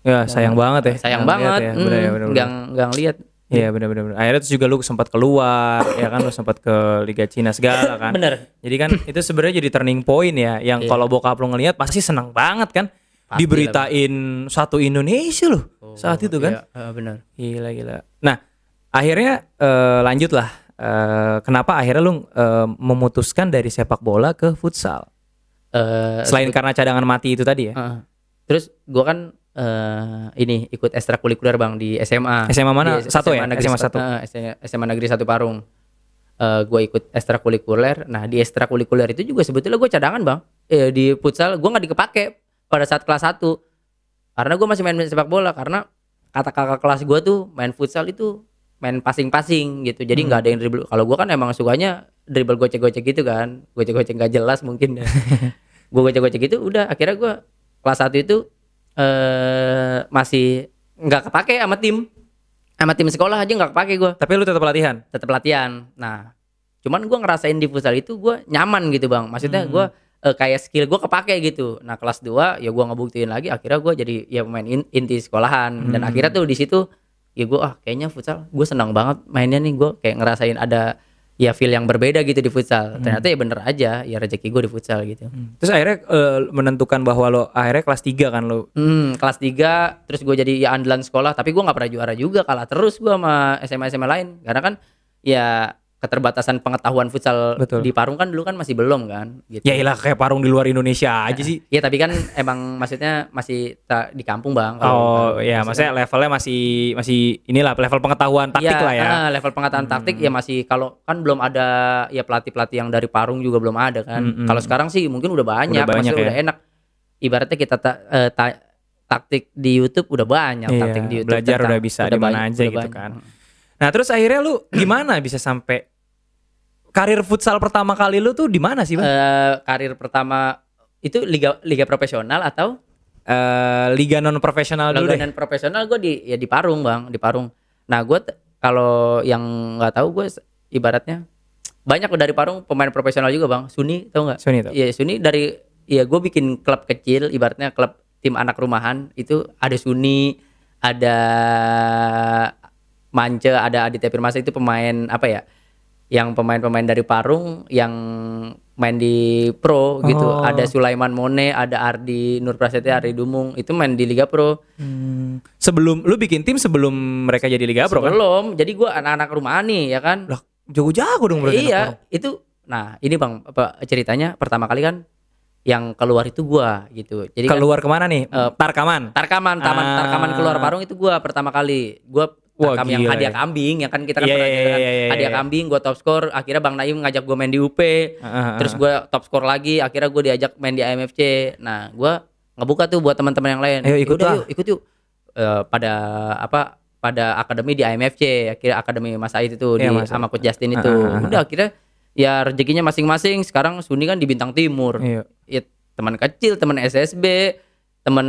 Ya, sayang banget ya. sayang Nggak banget lihat ya. hmm, Bener, ya, bener, nggak nggak ngeliat Iya benar benar. benar. Akhirnya terus juga lu sempat keluar, ya kan lu sempat ke Liga Cina segala kan. bener Jadi kan itu sebenarnya jadi turning point ya, yang Iya. kalau bokap lu ngelihat pasti senang banget kan. Pasti Diberitain satu Indonesia loh saat itu kan. Iya, eh, bener Gila gila. Nah akhirnya eh, lanjut lah. Eh, kenapa akhirnya lu eh, memutuskan dari sepak bola ke futsal? Eh, Selain karena cadangan mati itu tadi ya. Heeh. terus gua kan eh, ini ikut ekstrakurikuler bang di SMA. SMA mana? Di Satu ya? Negeri SMA Sat- satu. eh, SMA SMA Negeri Satu Parung. Eh gue ikut ekstrakurikuler. Nah di ekstrakurikuler itu juga sebetulnya gue cadangan bang. Eh, di futsal gue nggak dikepake pada saat kelas 1 karena gue masih main sepak bola karena kata kakak kelas gue tuh main futsal itu main passing-passing gitu. Jadi nggak ada yang dribble. Kalau gue kan emang sukanya dribble gocek-gocek gitu kan. Gocek-gocek nggak jelas mungkin ya. *laughs* Gue gocek-gocek gitu udah. Akhirnya gue kelas satu itu eh masih nggak kepake sama tim. Sama tim sekolah aja nggak kepake gue Tapi lu tetap latihan. tetap latihan. Nah cuman gue ngerasain di futsal itu gue nyaman gitu bang. Maksudnya Hmm. gue eh, kayak skill gue kepake gitu. Nah kelas 2 ya gue ngebuktiin lagi. Akhirnya gue jadi ya pemain in- inti sekolahan. Dan Hmm. akhirnya tuh di situ ya gue ah kayaknya futsal. Gue senang banget mainnya nih gue kayak ngerasain ada ya feel yang berbeda gitu di futsal. Hmm. ternyata ya bener aja ya rezeki gue di futsal gitu. Terus akhirnya eh, menentukan bahwa lo akhirnya kelas 3 kan lo. Hmm, kelas 3 terus gue jadi ya andalan sekolah. Tapi gue nggak pernah juara juga kalah terus gue sama SMA SMA lain. Karena kan ya keterbatasan pengetahuan futsal Betul. di Parung kan dulu kan masih belum kan gitu. Ya ilah kayak parung di luar Indonesia aja sih. Iya tapi kan emang maksudnya masih di kampung bang. Oh kalau ya, maksudnya levelnya masih masih inilah level pengetahuan taktik Iya, lah ya. Hmm. ah, level pengetahuan taktik ya masih kalau kan belum ada ya pelatih-pelatih yang dari Parung juga belum ada kan. Mm-mm. Kalau sekarang sih mungkin udah banyak, Udah banyak maksudnya ya. udah enak. Ibaratnya kita ta- eh, ta- taktik di YouTube udah banyak Iya, taktik di YouTube. belajar tentang- udah bisa di mana aja udah gitu banyak. kan. Nah terus akhirnya lu gimana bisa sampai karir futsal pertama kali lu tuh di mana sih bang? Eh, karir pertama itu liga liga profesional atau Eh, liga non profesional dulu deh. Langganan profesional gue di ya di Parung bang di Parung nah gue kalau yang nggak tahu gue ibaratnya banyak dari Parung pemain profesional juga bang Suni tau nggak Suni tau. Iya Suni dari ya gue bikin klub kecil ibaratnya klub tim anak rumahan itu ada Suni ada Mance ada Aditya Firmasa itu pemain apa ya yang pemain-pemain dari Parung yang main di pro gitu Oh. ada Sulaiman Mone ada Ardi Nur Prasetya Ardi Dumung itu main di Liga Pro Hmm, Sebelum lu bikin tim sebelum mereka jadi liga pro kan? belum jadi gua anak-anak rumahan nih ya kan Lah jago-jago dong berarti. iya itu nah ini bang apa ceritanya pertama kali kan yang keluar itu gua gitu jadi kan Keluar ke mana nih? Eh, Tarkaman. Tarkaman taman Ah. Tarkaman keluar Parung itu gua pertama kali gua Wah, Tarkam yang hadiah ya. kambing ya kan kita kan Iya, pernah kan, iya, iya, hadiah iya. kambing gua top skor akhirnya Bang Naim ngajak gua main di UP Ah, terus gua top skor lagi akhirnya gua diajak main di AMFC nah gua ngebuka tuh buat teman-teman yang lain Ayo, ikut lah. yuk ikut yuk Eh, pada apa pada akademi di AMFC akhirnya akademi Mas Ait itu Iya, di Mas sama. Coach Justin itu ah, ah. udah akhirnya ya rezekinya masing-masing sekarang Suni kan di Bintang Timur Iya. ya teman kecil teman SSB teman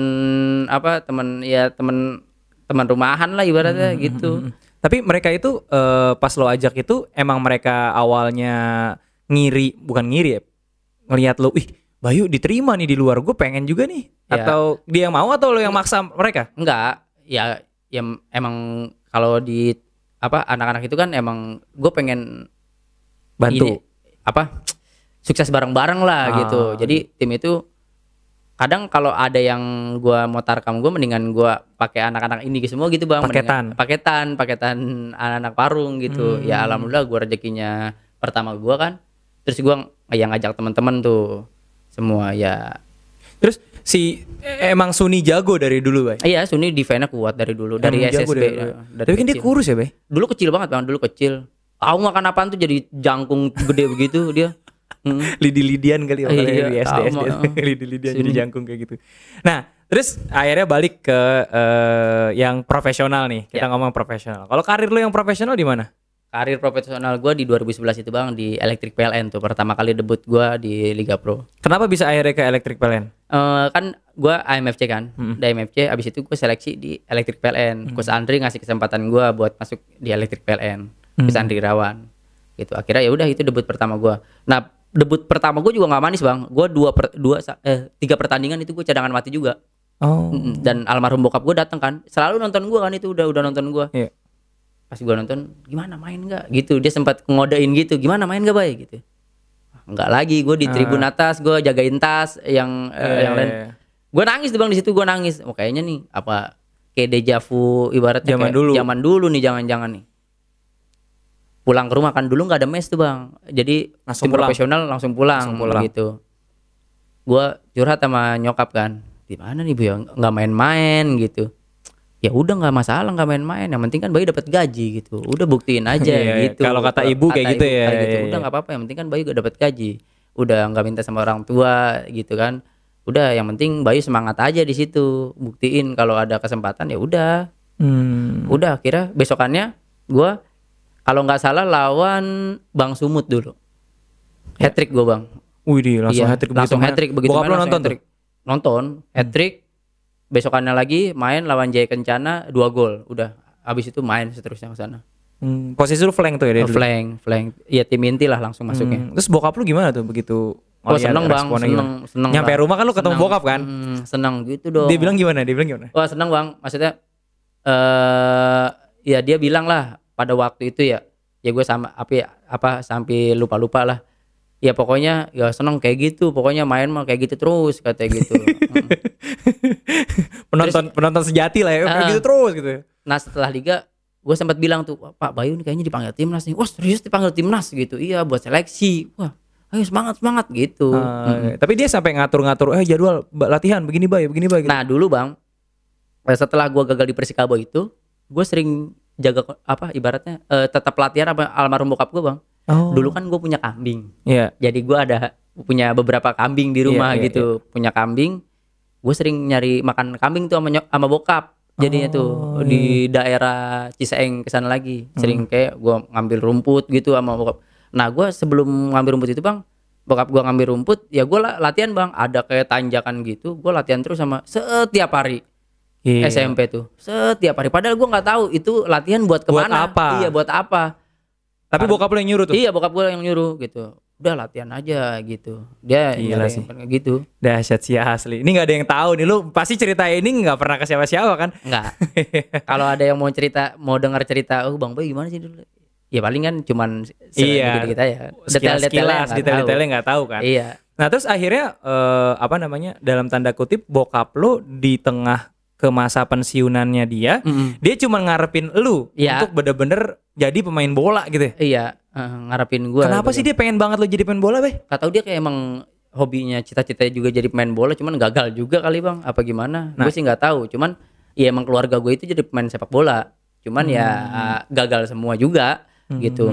apa teman ya teman teman rumahan lah ibaratnya gitu Hmm. Tapi mereka itu eh, pas lo ajak itu emang mereka awalnya ngiri, bukan ngiri ya. Ngelihat lo, "Ih, Bayu diterima nih di luar. Gue pengen juga nih." Ya. Atau dia yang mau atau lo yang maksa mereka? enggak ya ya emang kalau di apa anak-anak itu kan emang gue pengen Bantu. ini, apa *tsk* sukses bareng-bareng lah Ah. gitu jadi tim itu kadang kalau ada yang gua mau tarkam gue mendingan gua pakai anak-anak ini semua gitu bang Paketan. Mendingan- paketan paketan anak-anak parung gitu Hmm. ya alhamdulillah gua rezekinya pertama gua kan terus gua yang ngajak teman-teman tuh semua ya Terus si eh, emang Suni jago dari dulu, Bay. iya Suni defense kuat dari dulu dari Emang SSB dari ya, dulu. dari Tapi kan dia kurus ya, Bay. dulu kecil banget bang dulu kecil tahu makan apaan tuh jadi jangkung gede begitu dia Hmm. *laughs* Lidi-lidian kali Iya, makanya di SD SD. mau. Lidi-lidian jadi jangkung kayak gitu. Nah, terus akhirnya balik ke eh, yang profesional nih. Kita Ya. ngomong profesional. Kalau karir lo yang profesional di mana? Karir profesional gue di 2011 itu bang di Electric PLN tuh pertama kali debut gua di Liga Pro. Kenapa bisa akhirnya ke Electric PLN? Eh kan gua AMFC kan, Hmm. di AMFC abis itu gue seleksi di Electric PLN. Coach Andri ngasih kesempatan gua buat masuk di Electric PLN. Coach Hmm. Andri Rawan. Gitu. Akhirnya ya udah itu debut pertama gua. Nah debut pertama gue juga nggak manis bang. Gua dua per, dua eh tiga pertandingan itu gue cadangan mati juga. Oh. Dan almarhum bokap gue datang kan, selalu nonton gua kan itu udah udah nonton gua. Iya. Pas gua nonton, gimana main nggak? Gitu dia sempat ngodain gitu, gimana main gak baik gitu. Enggak lagi, gue di tribun atas, gue jagain tas yang eh, Ah. Iya, yang iya, lain. iya. Gue nangis tuh bang di situ gue nangis. Oh kayaknya nih apa kayak dejavu ibaratnya Zaman dulu. Zaman dulu nih jangan-jangan nih. Pulang ke rumah kan dulu nggak ada mes tuh bang. Jadi Langsung tim pulang. profesional langsung pulang, Langsung pulang. gitu. Gue curhat sama nyokap kan. Di mana nih bu ya nggak main-main gitu. Ya udah nggak masalah nggak main-main. Yang penting kan bayi dapat gaji gitu. Udah buktiin *laughs* aja Iya, iya. gitu. Kalau kata ibu kayak gitu ya, kayak iya, Udah iya. nggak apa-apa. Yang penting kan bayi gak dapat gaji. Udah nggak minta sama orang tua gitu kan. Udah yang penting Bayu semangat aja di situ. Buktiin kalau ada kesempatan ya udah. Hmm. Udah akhirnya besokannya gua kalau nggak salah lawan Bang Sumut dulu. Hat trick gua Bang. Wih, di langsung Iya, hat trick langsung hat trick begitu Bokap nonton tuh. hat-trick. Nonton, hat trick. Besokannya lagi main lawan Jaya Kencana dua gol. Udah habis itu main seterusnya ke sana. Hmm, posisi lu flank tuh ya dari dulu? flank, flank. Iya tim inti lah langsung masuknya. Hmm, Terus bokap lu gimana tuh begitu Oh seneng bang, seneng, gimana? seneng. Nyampe rumah kan lu ketemu Seneng. bokap kan? Hmm, seneng gitu dong. Dia bilang gimana? Dia bilang gimana? Wah seneng bang, maksudnya eh ya dia bilang lah pada waktu itu ya, ya gue sama apa ya, apa sampai lupa lupa lah. Ya pokoknya ya seneng kayak gitu, pokoknya main mah kayak gitu terus katanya gitu. Mm. *laughs* penonton penonton sejati lah ya kayak Ah. gitu terus gitu. Nah setelah liga, gue sempat bilang tuh, "Wah, Pak Bayu nih kayaknya dipanggil timnas nih. Wah serius dipanggil timnas gitu. Iya buat seleksi. Wah ayo semangat semangat gitu. Ah, Tapi dia sampai ngatur-ngatur eh jadwal latihan begini bay, begini bay gitu. Nah dulu bang, eh, setelah gua gagal di Persikabo itu, gue sering jaga apa ibaratnya eh, tetap latihan apa almarhum bokap gue bang. Oh. Dulu kan gue punya kambing, Iya. jadi gua ada punya beberapa kambing di rumah Iya, iya, gitu, punya kambing. Gue sering nyari makan kambing tuh sama, sama bokap. Jadinya Oh, tuh di daerah Ciseeng ke sana lagi, sering kayak gua ngambil rumput gitu sama bokap. Nah gue sebelum ngambil rumput itu bang, bokap gua ngambil rumput, ya gue latihan bang. Ada kayak tanjakan gitu, gue latihan terus sama setiap hari. Iya. SMP tuh setiap hari padahal gua nggak tahu itu latihan buat Buat ke mana apa? iya buat apa Tapi bokap lu yang nyuruh tuh. iya bokap gua yang nyuruh gitu udah latihan aja gitu dia Gila sih. gitu Dahsyat sih asli. Ini nggak ada yang tahu nih lu pasti cerita ini nggak pernah ke siapa-siapa kan? nggak *laughs* kalau ada yang mau cerita mau dengar cerita oh bang boy gimana sih dulu ya paling kan cuman Iya. kita ya Sekilas-sekilas, detail-detailnya nggak tahu kan. iya Nah terus akhirnya eh, apa namanya dalam tanda kutip bokap lu di tengah ke masa pensiunannya dia, Mm-mm. dia cuma ngarepin lu Iya. untuk bener-bener jadi pemain bola gitu. ya. iya eh, ngarepin gua Kenapa gitu. sih dia pengen banget lu jadi pemain bola, Bay? Gak tau dia kayak emang hobinya cita-citanya juga jadi pemain bola cuman gagal juga kali bang apa gimana Nah. gue sih nggak tahu cuman ya emang keluarga gue itu jadi pemain sepak bola cuman ya Hmm. gagal semua juga gitu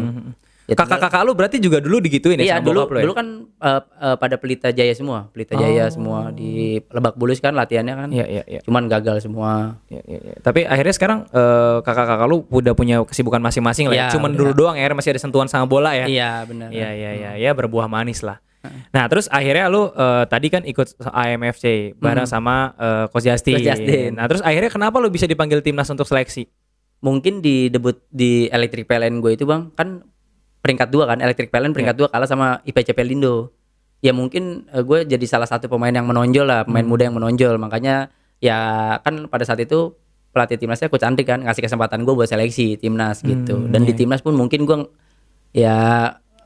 Ya, Kakak-kakak lu berarti juga dulu digituin ya iya sama dulu bokap lu ya? dulu kan eh, eh, pada Pelita Jaya semua Pelita Jaya semua di Lebak Bulus kan latihannya kan Oh. Iya, iya, iya. cuman gagal semua Iya, iya, iya. Tapi akhirnya sekarang eh, kakak-kakak lu udah punya kesibukan masing-masing lah ya. Iya, Cuman udah. dulu doang ya masih ada sentuhan sama bola ya. iya benar Iya iya iya ya berbuah manis lah. Nah terus akhirnya lu eh, tadi kan ikut IMFC bareng sama eh, Coach Justin. Coach Justin. Nah terus akhirnya kenapa lu bisa dipanggil timnas untuk seleksi? mungkin di debut di Electric PLN gue itu bang kan peringkat dua kan Electric PLN peringkat Iya. dua kalah sama IPC Pelindo ya mungkin eh, gue jadi salah satu pemain yang menonjol lah pemain Hmm. muda yang menonjol makanya ya kan pada saat itu pelatih timnasnya coach Andri kan ngasih kesempatan gue buat seleksi timnas gitu Hmm, dan di iya. timnas pun mungkin gue ya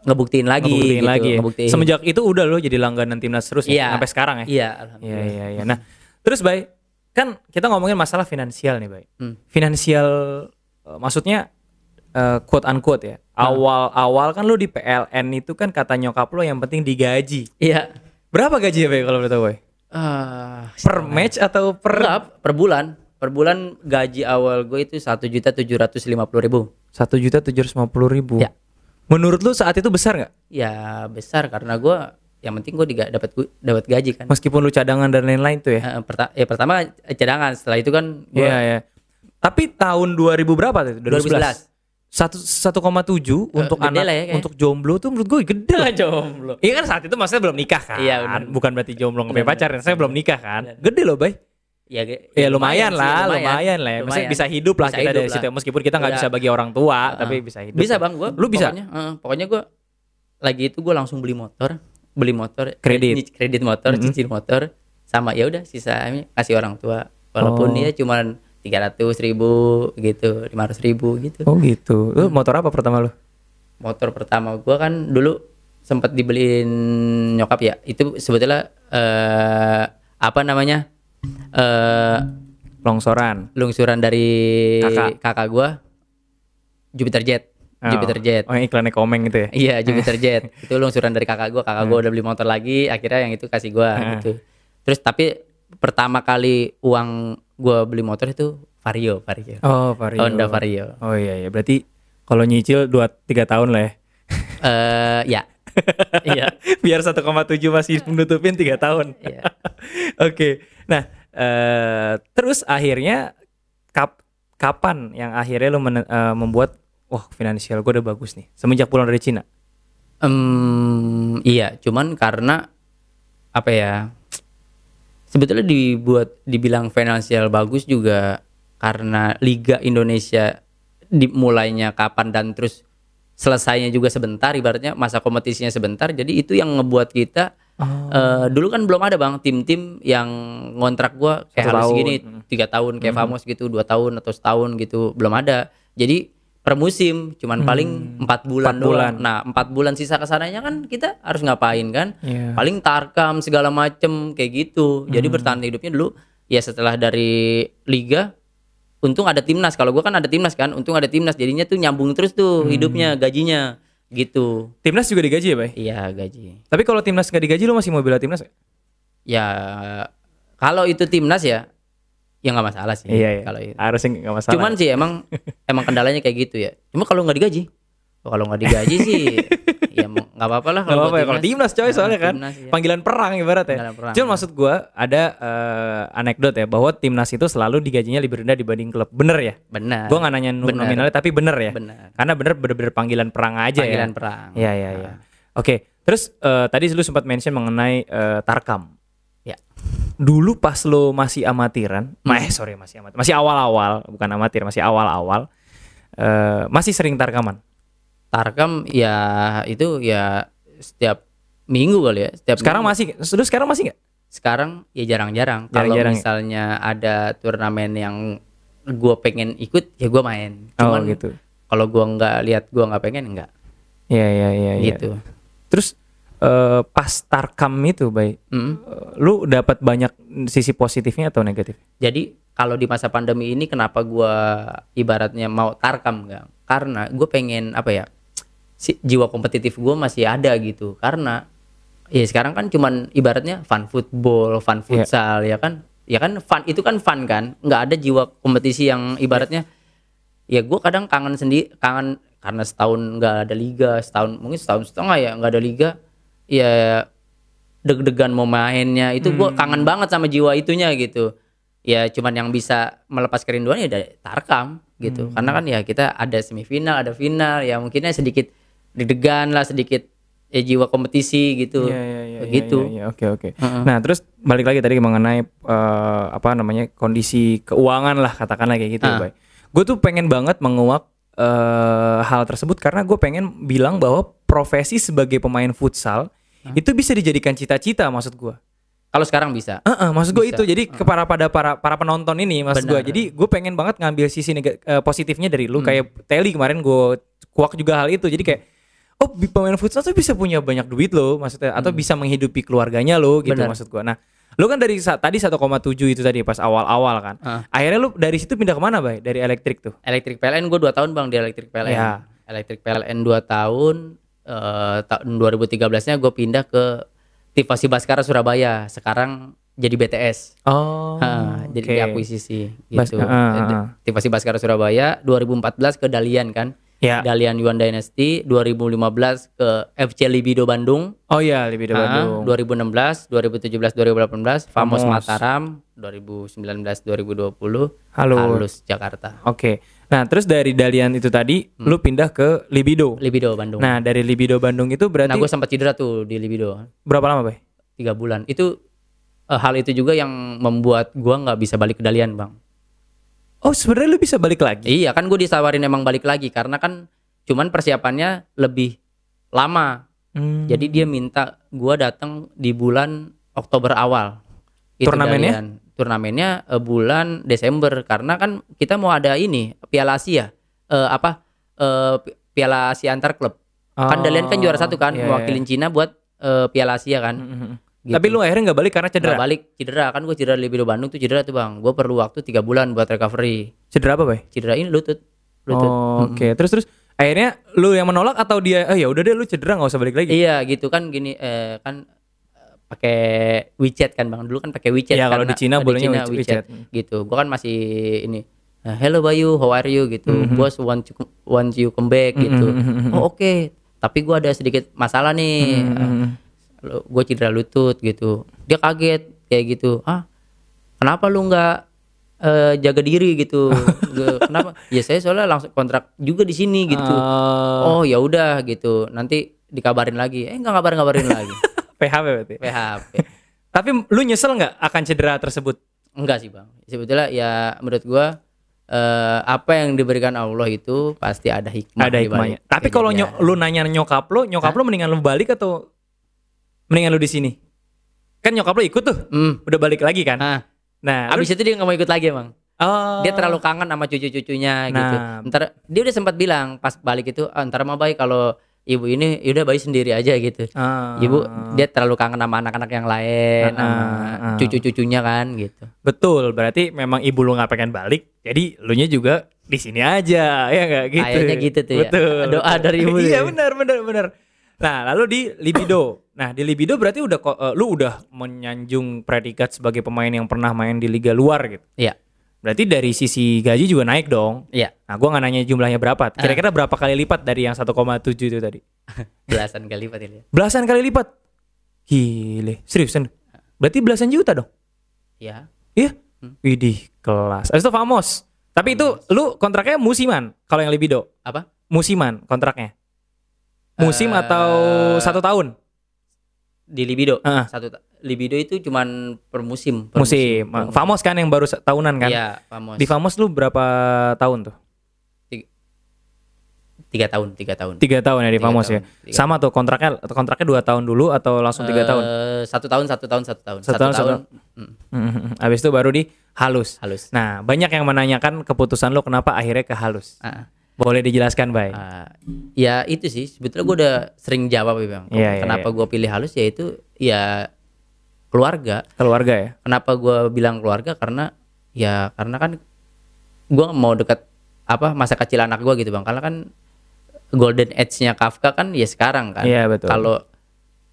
ngebuktiin lagi Ngebuktiin gitu, lagi. ya. ngebuktiin. Semenjak itu udah lo jadi langganan timnas terus ya Iya. sampai sekarang ya. iya Iya iya iya. Nah terus Bay kan kita ngomongin masalah finansial nih Bay. Hmm. Finansial eh, maksudnya eh, quote unquote ya. Awal-awal kan lu di PLN itu kan kata nyokap lo yang penting digaji. iya Berapa gaji ya kalau boleh tahu Bay? Ah, Per match atau per enggak, per bulan per bulan gaji awal gue itu satu juta tujuh ratus lima puluh ribu Satu juta tujuh ratus lima puluh ribu. Ya. Menurut lu saat itu besar nggak? ya besar karena gue yang penting gue diga- dapat dapat gaji kan Meskipun lu cadangan dan lain-lain tuh ya. Eh, perta- ya pertama eh, cadangan setelah itu kan Iya ya. Tapi tahun 2000 berapa tuh? 2011. Satu satu koma tujuh untuk gede anak lah ya untuk jomblo tuh menurut gue gede lah. *laughs* jomblo Iya kan saat itu maksudnya belum nikah kan. Iya. Bukan berarti jomblo nggak punya pacar. Saya belum nikah kan. Gede loh, Bay. ya, ge- Ya, lumayan, sih, lah, lumayan, lah. ya. Maksudnya Lumayan. bisa hidup lah Bisa kita hidup dari lah. situ. Meskipun kita nggak Udah. bisa bagi orang tua, Heeh. tapi bisa hidup. bisa bang gue Lu bisa? pokoknya, eh, pokoknya gue lagi itu gue langsung beli motor beli motor Kredit. eh, kredit motor Mhm. cicil motor sama ya udah sisanya kasih orang tua walaupun Oh. dia cuman tiga ratus ribu gitu lima ratus ribu gitu Oh gitu. Lu motor apa pertama lu? motor pertama gua kan dulu sempat dibeliin nyokap ya itu sebetulnya eh apa namanya eh Longsoran. lungsuran dari Kakak. kakak gua Jupiter Jet Oh. Jupiter Jet Oh, yang iklannya komeng gitu ya. iya *laughs* Jupiter Jet itu lungsuran dari kakak gua kakak gua udah beli motor lagi akhirnya yang itu kasih gua Hmm. gitu terus tapi pertama kali uang gua beli motor itu Vario Vario Oh, Vario. Honda Vario Oh iya iya. Berarti kalau nyicil 2 3 tahun lah ya. eh ya *laughs* iya Biar 1,7 masih menutupin 3 tahun. iya *laughs* Oke. Nah, eh terus akhirnya kap, kapan yang akhirnya lu men- eh, membuat wah finansial gue udah bagus nih semenjak pulang dari Cina? Em, iya, cuman karena apa ya? Sebetulnya dibuat dibilang finansial bagus juga karena Liga Indonesia dimulainya kapan dan terus selesainya juga sebentar ibaratnya masa kompetisinya sebentar. Jadi itu yang ngebuat kita eh, dulu kan belum ada Bang tim-tim yang ngontrak gua kayak Satu harus tahun. segini tiga tahun kayak Famos gitu, dua tahun atau setahun gitu belum ada. Jadi per musim cuman paling empat bulan Empat bulan. doang. Nah empat bulan sisa ke sananya kan kita harus ngapain kan? Iya. Paling tarkam segala macem kayak gitu. Jadi bertahan hidupnya dulu ya setelah dari liga untung ada timnas. Kalau gua kan ada timnas kan, untung ada timnas. Jadinya tuh nyambung terus tuh hidupnya, gajinya gitu. Timnas juga digaji ya, Bay? Iya gaji. Tapi kalau timnas gak digaji lu masih mau bela timnas? nggak? Ya kalau itu timnas ya ya nggak masalah sih. Iya, iya. Kalau itu. Harusnya nggak masalah. Cuman sih emang emang kendalanya kayak gitu ya. Cuma kalau nggak digaji, kalau nggak digaji sih *laughs* ya nggak apa-apa lah kalau apa-apa ya kalau timnas coy Nah, soalnya kan timnas, iya. panggilan perang ibarat ya. Panggilan perang, Cuman iya. maksud gua ada eh, anekdot ya bahwa timnas itu selalu digajinya lebih rendah dibanding klub. Bener ya? Benar. Gua nggak nanya Bener. nominalnya tapi bener ya. Benar. Karena bener bener-bener panggilan perang aja Panggilan ya. perang. Iya iya iya. Oke, terus eh, tadi lu sempat mention mengenai eh, Tarkam. Ya. Dulu pas lo masih amatiran, ma- eh sorry masih amatir, masih awal-awal, bukan amatir, masih awal-awal, eh, masih sering tarkaman. Tarkam ya itu ya setiap minggu kali ya. Setiap Sekarang minggu. masih, lu sekarang masih nggak? sekarang ya jarang-jarang. Kalau ya? misalnya ada turnamen yang gua pengen ikut ya gua main. Oh Cuman gitu. kalau gua nggak lihat gua nggak pengen nggak Iya iya iya. iya. gitu. Terus eh, pas tarkam itu, baik, Mm. lu dapat banyak sisi positifnya atau negatif? Jadi kalau di masa pandemi ini kenapa gua ibaratnya mau tarkam nggak? Karena gue pengen apa ya? Si jiwa kompetitif gua masih ada gitu. Karena ya sekarang kan cuman ibaratnya fun football, fun Iya. futsal ya kan? Ya kan fun itu kan fun kan? nggak ada jiwa kompetisi yang ibaratnya ya gue kadang kangen sendiri kangen karena setahun nggak ada liga setahun mungkin setahun setengah ya nggak ada liga ya deg-degan mau mainnya. Itu gue kangen banget sama jiwa itunya gitu. Ya cuman yang bisa melepas kerinduan ya dari tarkam gitu. Karena kan ya kita ada semifinal ada final. Ya mungkinnya sedikit deg-degan lah sedikit ya jiwa kompetisi gitu. Iya, iya, iya, begitu. iya, iya, Oke oke. Nah terus balik lagi tadi mengenai eh, apa namanya kondisi keuangan lah katakanlah kayak gitu, Ah. baik. Gue tuh pengen banget menguak eh, hal tersebut karena gue pengen bilang bahwa profesi sebagai pemain futsal itu bisa dijadikan cita-cita maksud gue. kalau sekarang bisa? Heeh, maksud gue itu. Jadi kepada pada para para penonton ini maksud gue jadi gue pengen banget ngambil sisi eh, positifnya dari lu. Kayak Telly kemarin gue kuak juga hal itu. Jadi kayak oh pemain futsal tuh bisa punya banyak duit loh maksudnya. Atau bisa menghidupi keluarganya lo gitu Benar. maksud gue nah lu kan dari tadi 1,7 itu tadi pas awal-awal kan. Ah. akhirnya lu dari situ pindah ke mana bay? Dari elektrik tuh? Elektrik PLN gue 2 tahun bang di elektrik PLN Ya. elektrik PLN 2 tahun tahun 2013 nya gue pindah ke Tivasi Baskara Surabaya. Sekarang jadi BTS oh Ha, jadi oke. diakuisisi Bas- gitu ah, ah, ah. Tivasi Baskara Surabaya 2014 ke Dalian kan? Ya. Dalian Yuan Dynasty 2015 ke FC Libido Bandung. Oh iya Ah, Bandung. 2016 2017 2018 Famos Famos. Mataram 2019 2020 Halo. Halus Jakarta. Oke nah terus dari Dalian itu tadi lu pindah ke Libido Libido Bandung Nah dari Libido Bandung itu berarti Nah, gue sempat cedera tuh di libido berapa lama, Bay? tiga bulan. Itu eh, hal itu juga yang membuat gua nggak bisa balik ke Dalian, bang. Oh sebenarnya lu bisa balik lagi? Iya kan gue ditawarin emang balik lagi karena kan cuman persiapannya lebih lama. Hmm. Jadi dia minta gua datang di bulan Oktober awal. Itu Turnamennya? Dalian. Turnamennya eh, bulan Desember karena kan kita mau ada ini Piala Asia. Eh, apa? Eh, Pi- Piala Asia antar klub. kan Dalian kan juara satu kan, iya, mewakilin Cina buat eh, Piala Asia kan. Mhm. Gitu. Tapi lu akhirnya nggak balik karena cedera. Nggak balik cedera kan gue cedera di Libido Bandung tuh cedera tuh bang gue perlu waktu tiga bulan buat recovery Cedera apa, Bay? cedera ini lutut lutut Oh, Oke, terus terus akhirnya lu yang menolak atau dia? Oh ya udah deh lu cedera nggak usah balik lagi. iya gitu kan gini eh, kan pakai WeChat kan bang? Dulu kan pakai WeChat Iya, kalau di Cina eh, bolehnya Cina WeChat. gitu. Gue kan masih ini eh, hello Bayu how are you? gitu. Mhm. bos want you, want you come back gitu. oh oke. Tapi gue ada sedikit masalah nih. Mhm. gue cedera lutut gitu. Dia kaget kayak gitu. Ah kenapa lu nggak eh, jaga diri? gitu. *laughs* Gua, kenapa? Ya saya soalnya langsung kontrak juga di sini gitu. Oh, oh ya udah gitu. Nanti dikabarin lagi. Eh nggak ngabarin ngabarin lagi *laughs* PHP berarti. PHP Tapi lu nyesel nggak akan cedera tersebut? enggak sih bang sebetulnya ya menurut gua eh, apa yang diberikan Allah itu pasti ada hikmah Ada hikmahnya. Tapi kalau nyok, lu nanya nyokap lu, nyokap lu mendingan lu balik atau mendingan lu di sini? Kan nyokap lu ikut tuh, Hmm. udah balik lagi kan? Ah, Nah, lu- abis itu dia nggak mau ikut lagi emang oh, dia terlalu kangen sama cucu-cucunya gitu. Nah. Ntar dia udah sempat bilang pas balik itu, ah, ntar mah baik kalau ibu ini yaudah bayi sendiri aja gitu. Ah. Ibu dia terlalu kangen sama anak-anak yang lain, sama ah. cucu-cucunya kan gitu. Betul, berarti memang ibu lu nggak pengen balik, jadi lu nya juga di sini aja, ya nggak gitu? Kayaknya gitu tuh ya. Betul. Doa dari ibu *laughs* Iya ya. benar, benar, benar. Nah, lalu di libido. Nah, di libido berarti udah eh, lu udah menyanjung predikat sebagai pemain yang pernah main di liga luar gitu. Iya, Berarti dari sisi gaji juga naik dong. iya. Nah, gua nggak nanya jumlahnya berapa. Ah. Kira-kira berapa kali lipat dari yang 1,7 itu tadi? *laughs* Belasan kali lipat ini. Belasan kali lipat. Gile, seriusan. Berarti belasan juta dong. Iya. Iya. Hmm. Widih, kelas. Habis itu Famos. Tapi itu lu kontraknya musiman kalau yang libido. Apa? Musiman kontraknya. Musim Eh, atau satu tahun? Di libido. Ah. Satu libido itu cuman per musim. Per Musim. Per musim. Famos kan yang baru tahunan kan? Iya, Famos. Di Famos lu berapa tahun tuh? tiga tahun, tiga tahun. Tiga tahun ya di Tiga Famos tahun, ya. tiga Sama tuh kontraknya kontraknya dua tahun dulu atau langsung tiga Eh, tahun? Satu tahun, satu tahun, satu tahun. Satu tahun, satu mm, Hmm, Habis itu baru di halus. halus. Nah, banyak yang menanyakan keputusan lu kenapa akhirnya ke halus. Ah, Boleh dijelaskan, Bay? ah, ya itu sih. Sebetulnya gue udah sering jawab ya bang. Iya, iya, Kenapa gue pilih halus ya itu ya keluarga. Keluarga ya? Kenapa gue bilang keluarga karena ya karena kan gue mau dekat apa masa kecil anak gue gitu bang. Karena kan golden age-nya Kafka kan ya sekarang kan. Iya, betul. Kalau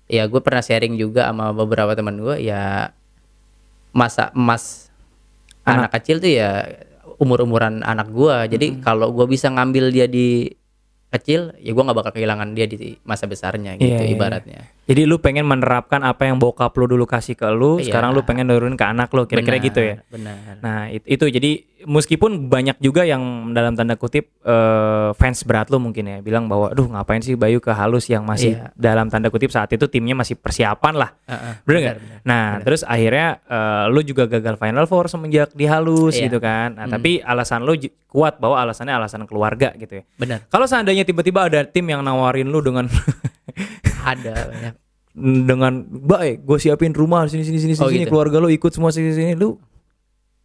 ya gue pernah sharing juga sama beberapa teman gue ya masa emas anak, kecil tuh ya umur-umuran anak gua. Jadi kalau gua bisa ngambil dia di kecil, ya gua nggak bakal kehilangan dia di masa besarnya gitu Iya, iya, ibaratnya. Jadi lu pengen menerapkan apa yang bokap lu dulu kasih ke lu, Iya. sekarang lu pengen nurunin ke anak lu, kira-kira Benar, gitu ya. Benar. Nah, it- itu jadi meskipun banyak juga yang dalam tanda kutip eh, fans berat lu mungkin ya bilang bahwa aduh ngapain sih Bayu ke halus yang masih Iya. dalam tanda kutip saat itu timnya masih persiapan lah. Heeh, Bener nggak? benar. Nah, terus akhirnya eh, lu juga gagal Final Four semenjak di halus Iya. gitu kan. Nah, Hmm. tapi alasan lu kuat bahwa alasannya alasan keluarga gitu ya. Benar. Kalau seandainya tiba-tiba ada tim yang nawarin lu dengan *laughs* Ada banyak. dengan baik, gue siapin rumah sini sini sini Oh, sini, gitu. keluarga lu ikut semua sini sini, lu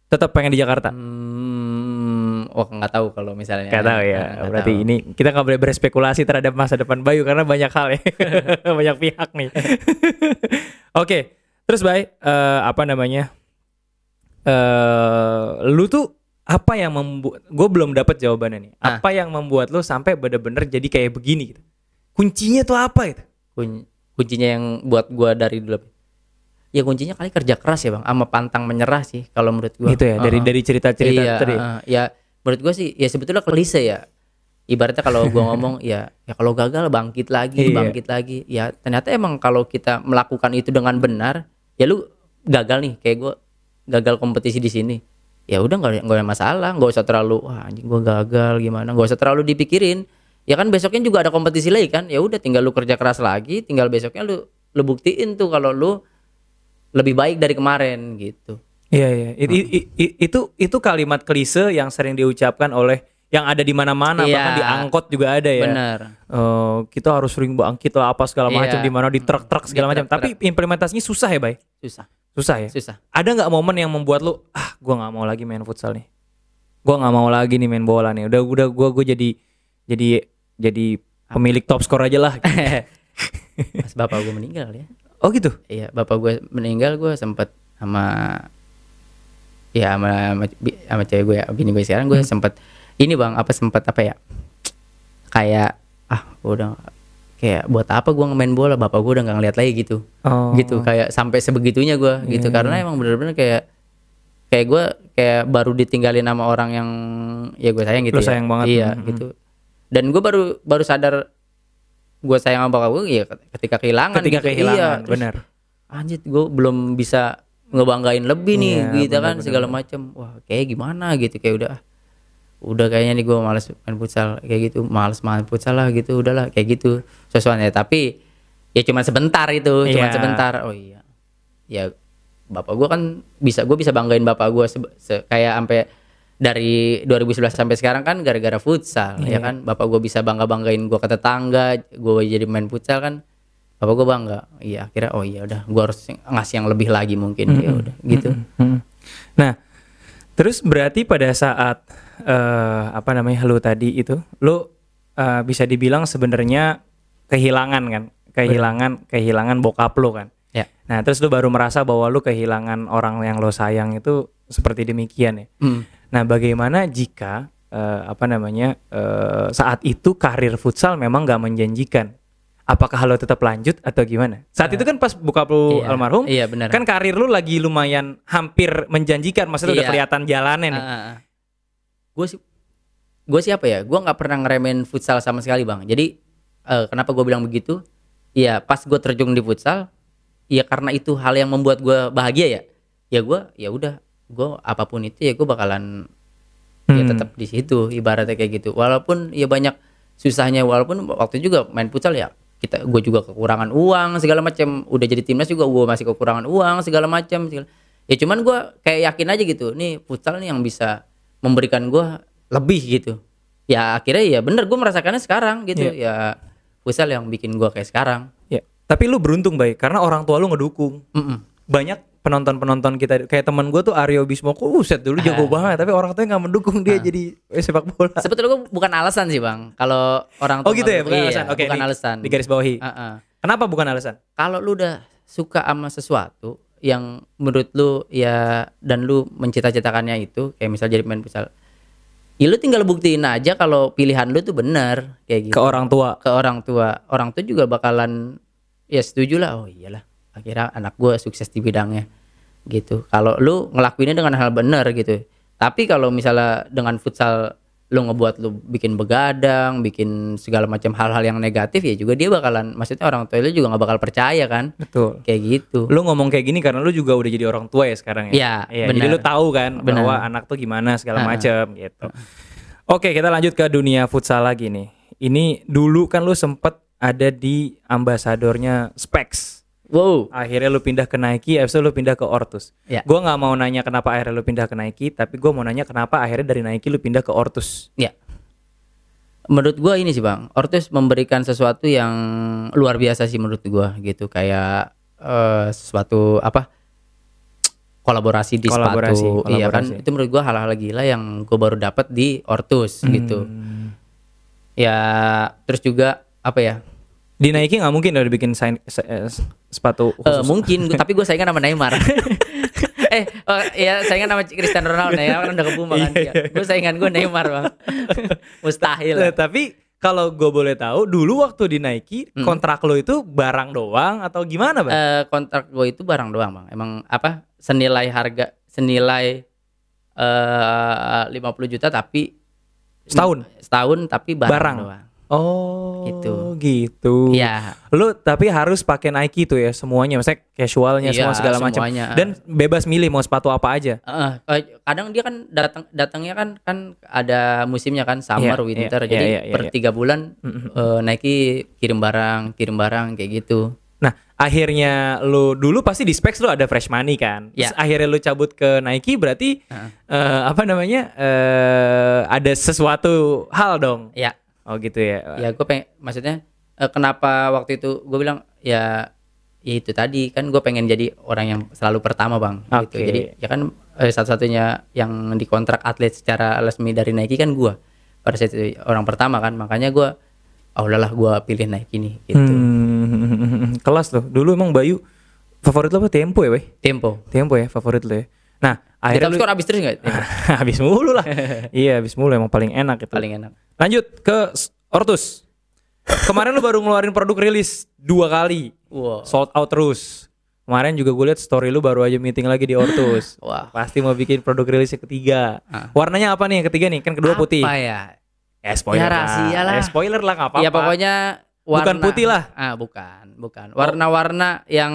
tetap pengen di Jakarta. Hmm, wah nggak tahu kalau misalnya. Gak tahu ya. Nggak Berarti tahu. ini kita nggak boleh berspekulasi terhadap masa depan Bayu karena banyak hal ya, *laughs* banyak pihak nih. *laughs* Oke, terus Bay, eh, apa namanya? eh lu tuh apa yang membuat? Gue belum dapat jawabannya nih. Ah. Apa yang membuat lu sampai bener-bener jadi kayak begini gitu? Kuncinya tuh apa itu? Kun- kuncinya yang buat gua dari dulu. Ya kuncinya kali kerja keras ya bang, sama pantang menyerah sih kalau menurut gua. Gitu ya. Dari Heeh. dari cerita-cerita iya, tadi. heeh. ya menurut gue sih ya sebetulnya klise ya ibaratnya kalau gua *laughs* ngomong ya ya kalau gagal bangkit lagi Iya. bangkit lagi ya ternyata emang kalau kita melakukan itu dengan benar ya lu gagal nih kayak gua gagal kompetisi di sini ya udah nggak nggak ada masalah nggak usah terlalu wah anjing gua gagal gimana nggak usah terlalu dipikirin ya kan besoknya juga ada kompetisi lagi kan ya udah tinggal lu kerja keras lagi tinggal besoknya lu lu buktiin tuh kalau lu lebih baik dari kemarin gitu Iya iya. It- i- i- i- itu itu kalimat klise yang sering diucapkan oleh yang ada di mana-mana Iya. bahkan di angkot juga ada ya. benar Eh, kita harus sering bangkit lah apa segala Iya. macam di mana di truk-truk segala macam. Tapi implementasinya susah ya, Bay. susah Susah ya. susah Ada nggak momen yang membuat lu ah gua nggak mau lagi main futsal nih. Gua nggak mau lagi nih main bola nih. Udah udah gua gua jadi jadi jadi pemilik top skor aja lah. *laughs* pas bapak gue meninggal ya oh gitu. iya bapak gue meninggal gue sempet sama ya sama sama, cewek gue bini gue sekarang gue sempet ini bang apa sempet apa ya kayak ah udah kayak buat apa gue ngemain bola bapak gue udah nggak ngeliat lagi gitu Oh. gitu kayak sampai sebegitunya gue gitu karena emang bener-bener kayak kayak gue kayak baru ditinggalin sama orang yang ya gue sayang gitu Lu ya. sayang banget. iya Mhm. gitu dan gue baru baru sadar gue sayang sama bapak gue ya ketika kehilangan Ketika gitu. kehilangan, iya, benar. anjir gue belum bisa ngebanggain lebih nih Iya, gitu benar, kan benar, segala macam wah kayak gimana gitu kayak udah udah kayaknya nih gue males main futsal kayak gitu males main futsal lah gitu udahlah kayak gitu sesuatu tapi ya cuma sebentar itu cuma Iya. sebentar oh iya ya bapak gue kan bisa gue bisa banggain bapak gue kayak sampai dari 2011 sampai sekarang kan gara-gara futsal ya Iya. kan bapak gue bisa bangga banggain gue ke tetangga gue jadi main futsal kan bapak gue bangga iya akhirnya oh iya udah gue harus ngasih yang lebih lagi mungkin ya udah gitu Hmm. Nah, terus berarti pada saat eh, apa namanya lu tadi itu, lu eh, bisa dibilang sebenarnya kehilangan kan, kehilangan kehilangan bokap lu kan. ya Nah, terus lu baru merasa bahwa lu kehilangan orang yang lo sayang itu seperti demikian ya. Hmm. Nah, bagaimana jika eh, apa namanya eh, saat itu karir futsal memang nggak menjanjikan? Apakah lo tetap lanjut atau gimana? Saat itu kan pas buka lu Iya. almarhum, Iya, benar. kan karir lu lagi lumayan hampir menjanjikan, maksudnya udah Iya. kelihatan jalannya nih. gue sih gue siapa ya gue nggak pernah ngeremehin futsal sama sekali bang jadi eh, kenapa gue bilang begitu ya pas gue terjun di futsal ya karena itu hal yang membuat gue bahagia ya ya gue ya udah gue apa pun itu ya gue bakalan ya Hmm. tetap di situ ibaratnya kayak gitu walaupun ya banyak susahnya walaupun waktu juga main futsal ya kita gue juga kekurangan uang segala macam udah jadi timnas juga gue masih kekurangan uang segala macam segala- ya cuman gue kayak yakin aja gitu nih futsal nih yang bisa memberikan gue lebih gitu ya akhirnya ya bener gue merasakannya sekarang gitu ya futsal yang bikin gue kayak sekarang Ya. Tapi lu beruntung baik karena orang tua lu ngedukung. Mm-mm. Banyak penonton-penonton kita kayak teman gue tuh Aryo Bismoko, uset dulu jago banget, tapi orang tuanya nggak mendukung dia jadi eh, sepak bola. sebetulnya gue bukan alasan sih bang kalau orang Oh gitu ya, bukan iya, alasan. Oke, bukan ini alasan Di garis bawahi. Heeh. Kenapa bukan alasan? kalau lu udah suka sama sesuatu yang menurut lu ya dan lu mencita-citakannya itu kayak misal jadi pemain futsal ya lu tinggal buktiin aja kalau pilihan lu tuh benar kayak gitu Ke orang tua. ke orang tua orang tua juga bakalan ya setuju lah oh iyalah akhirnya anak gue sukses di bidangnya gitu kalau lu ngelakuinnya dengan hal benar gitu tapi kalau misalnya dengan futsal lu ngebuat lu bikin begadang bikin segala macam hal-hal yang negatif ya juga dia bakalan maksudnya orang tua lu juga nggak bakal percaya kan Betul. kayak gitu Lu ngomong kayak gini karena lu juga udah jadi orang tua ya sekarang ya. Iya, Jadi benar. lu tahu kan Benar. bahwa anak tuh gimana segala Ha-ha. macam gitu. Oke, kita lanjut ke dunia futsal lagi nih. Ini dulu kan lu sempet ada di ambasadornya Specs. Wow Akhirnya lu pindah ke Nike, abis itu lu pindah ke Ortus. Ya. Gua nggak mau nanya kenapa akhirnya lu pindah ke Nike, tapi gua mau nanya kenapa akhirnya dari Nike lu pindah ke Ortus. ya menurut gua ini sih bang Ortus memberikan sesuatu yang luar biasa sih menurut gua gitu kayak eh, sesuatu apa kolaborasi di Kolaborasi, sepatu iya kan kolaborasi. itu menurut gua hal-hal gila yang gua baru dapat di Ortus gitu Hmm. ya terus juga apa ya Di Nike nggak mungkin udah bikin sign, se- eh, sepatu Eh, khusus. mungkin *laughs* tapi gue saingan sama Neymar *laughs* eh oh, ya saingan sama Cristiano Ronaldo Neymar kan udah kebuma kan Iya, iya. gue saingan gue Neymar bang *laughs* mustahil Nah, tapi kalau gue boleh tahu, dulu waktu di Nike Hmm. kontrak lo itu barang doang atau gimana, bang? Eh, kontrak gue itu barang doang bang emang apa senilai harga senilai eh 50 juta tapi Setahun? setahun tapi barang, Barang. doang oh, gitu. gitu. Iya. Lu tapi harus pakai Nike tuh ya semuanya, maksudnya casualnya Iya, semua segala macam. Dan bebas milih mau sepatu apa aja. Eh, eh, kadang dia kan datang datangnya kan kan ada musimnya kan summer Iya, winter iya, jadi iya, iya, per iya. tiga bulan eh, Nike kirim barang kirim barang kayak gitu Nah, akhirnya lu dulu pasti di Specs lu ada fresh money kan. Terus Ya. akhirnya lu cabut ke Nike berarti Heeh. eh, apa namanya? eh ada sesuatu hal dong. ya Oh gitu ya. ya gue pengen maksudnya eh, kenapa waktu itu gue bilang ya ya itu tadi kan gue pengen jadi orang yang selalu pertama bang gitu Oke. jadi ya kan eh, satu-satunya yang dikontrak atlet secara resmi dari Nike kan gue pada saat itu orang pertama kan makanya gue oh udahlah gue pilih Nike nih gitu Hmm, *laughs* kelas loh. Dulu emang Bayu favorit lo apa Tempo ya, Bay? tempo Tempo ya favorit lo ya. Nah, akhirnya top lu score abis terus nggak *laughs* habis mulu lah. *laughs* iya, habis mulu emang paling enak itu. paling enak Lanjut ke Ortus. Kemarin lu baru ngeluarin produk rilis dua kali. wow Sold out terus. Kemarin juga gue liat story lu baru aja meeting lagi di Ortus. *laughs* wah Pasti mau bikin produk rilis yang ketiga. Ah. Warnanya apa nih yang ketiga nih? Kan kedua putih. apa ya Ya spoiler Ya, rahasia lah. Ya spoiler lah nggak apa-apa. ya pokoknya warna Bukan putih lah. ah bukan bukan warna-warna yang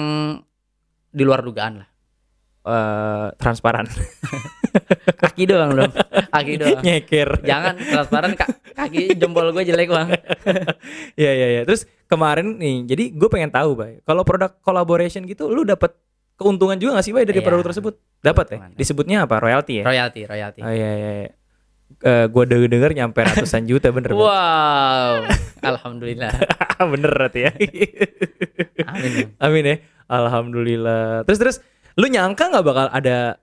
di luar dugaan lah Eh, transparan. *laughs* kaki doang dong kaki doang Nyeker. jangan transparan ka- kaki jempol gue jelek bang *laughs* Iya iya iya. Terus kemarin nih, jadi gue pengen tahu, Bay. Kalau produk collaboration gitu, lu dapat keuntungan juga gak sih, Bay, dari Iya. produk tersebut? Dapat ya? Disebutnya apa? Royalty ya? royalty royalty Oh iya iya. iya. Eh, gue denger denger nyampe ratusan juta bener wow *laughs* alhamdulillah bener berarti ya amin amin ya alhamdulillah terus terus lu nyangka nggak bakal ada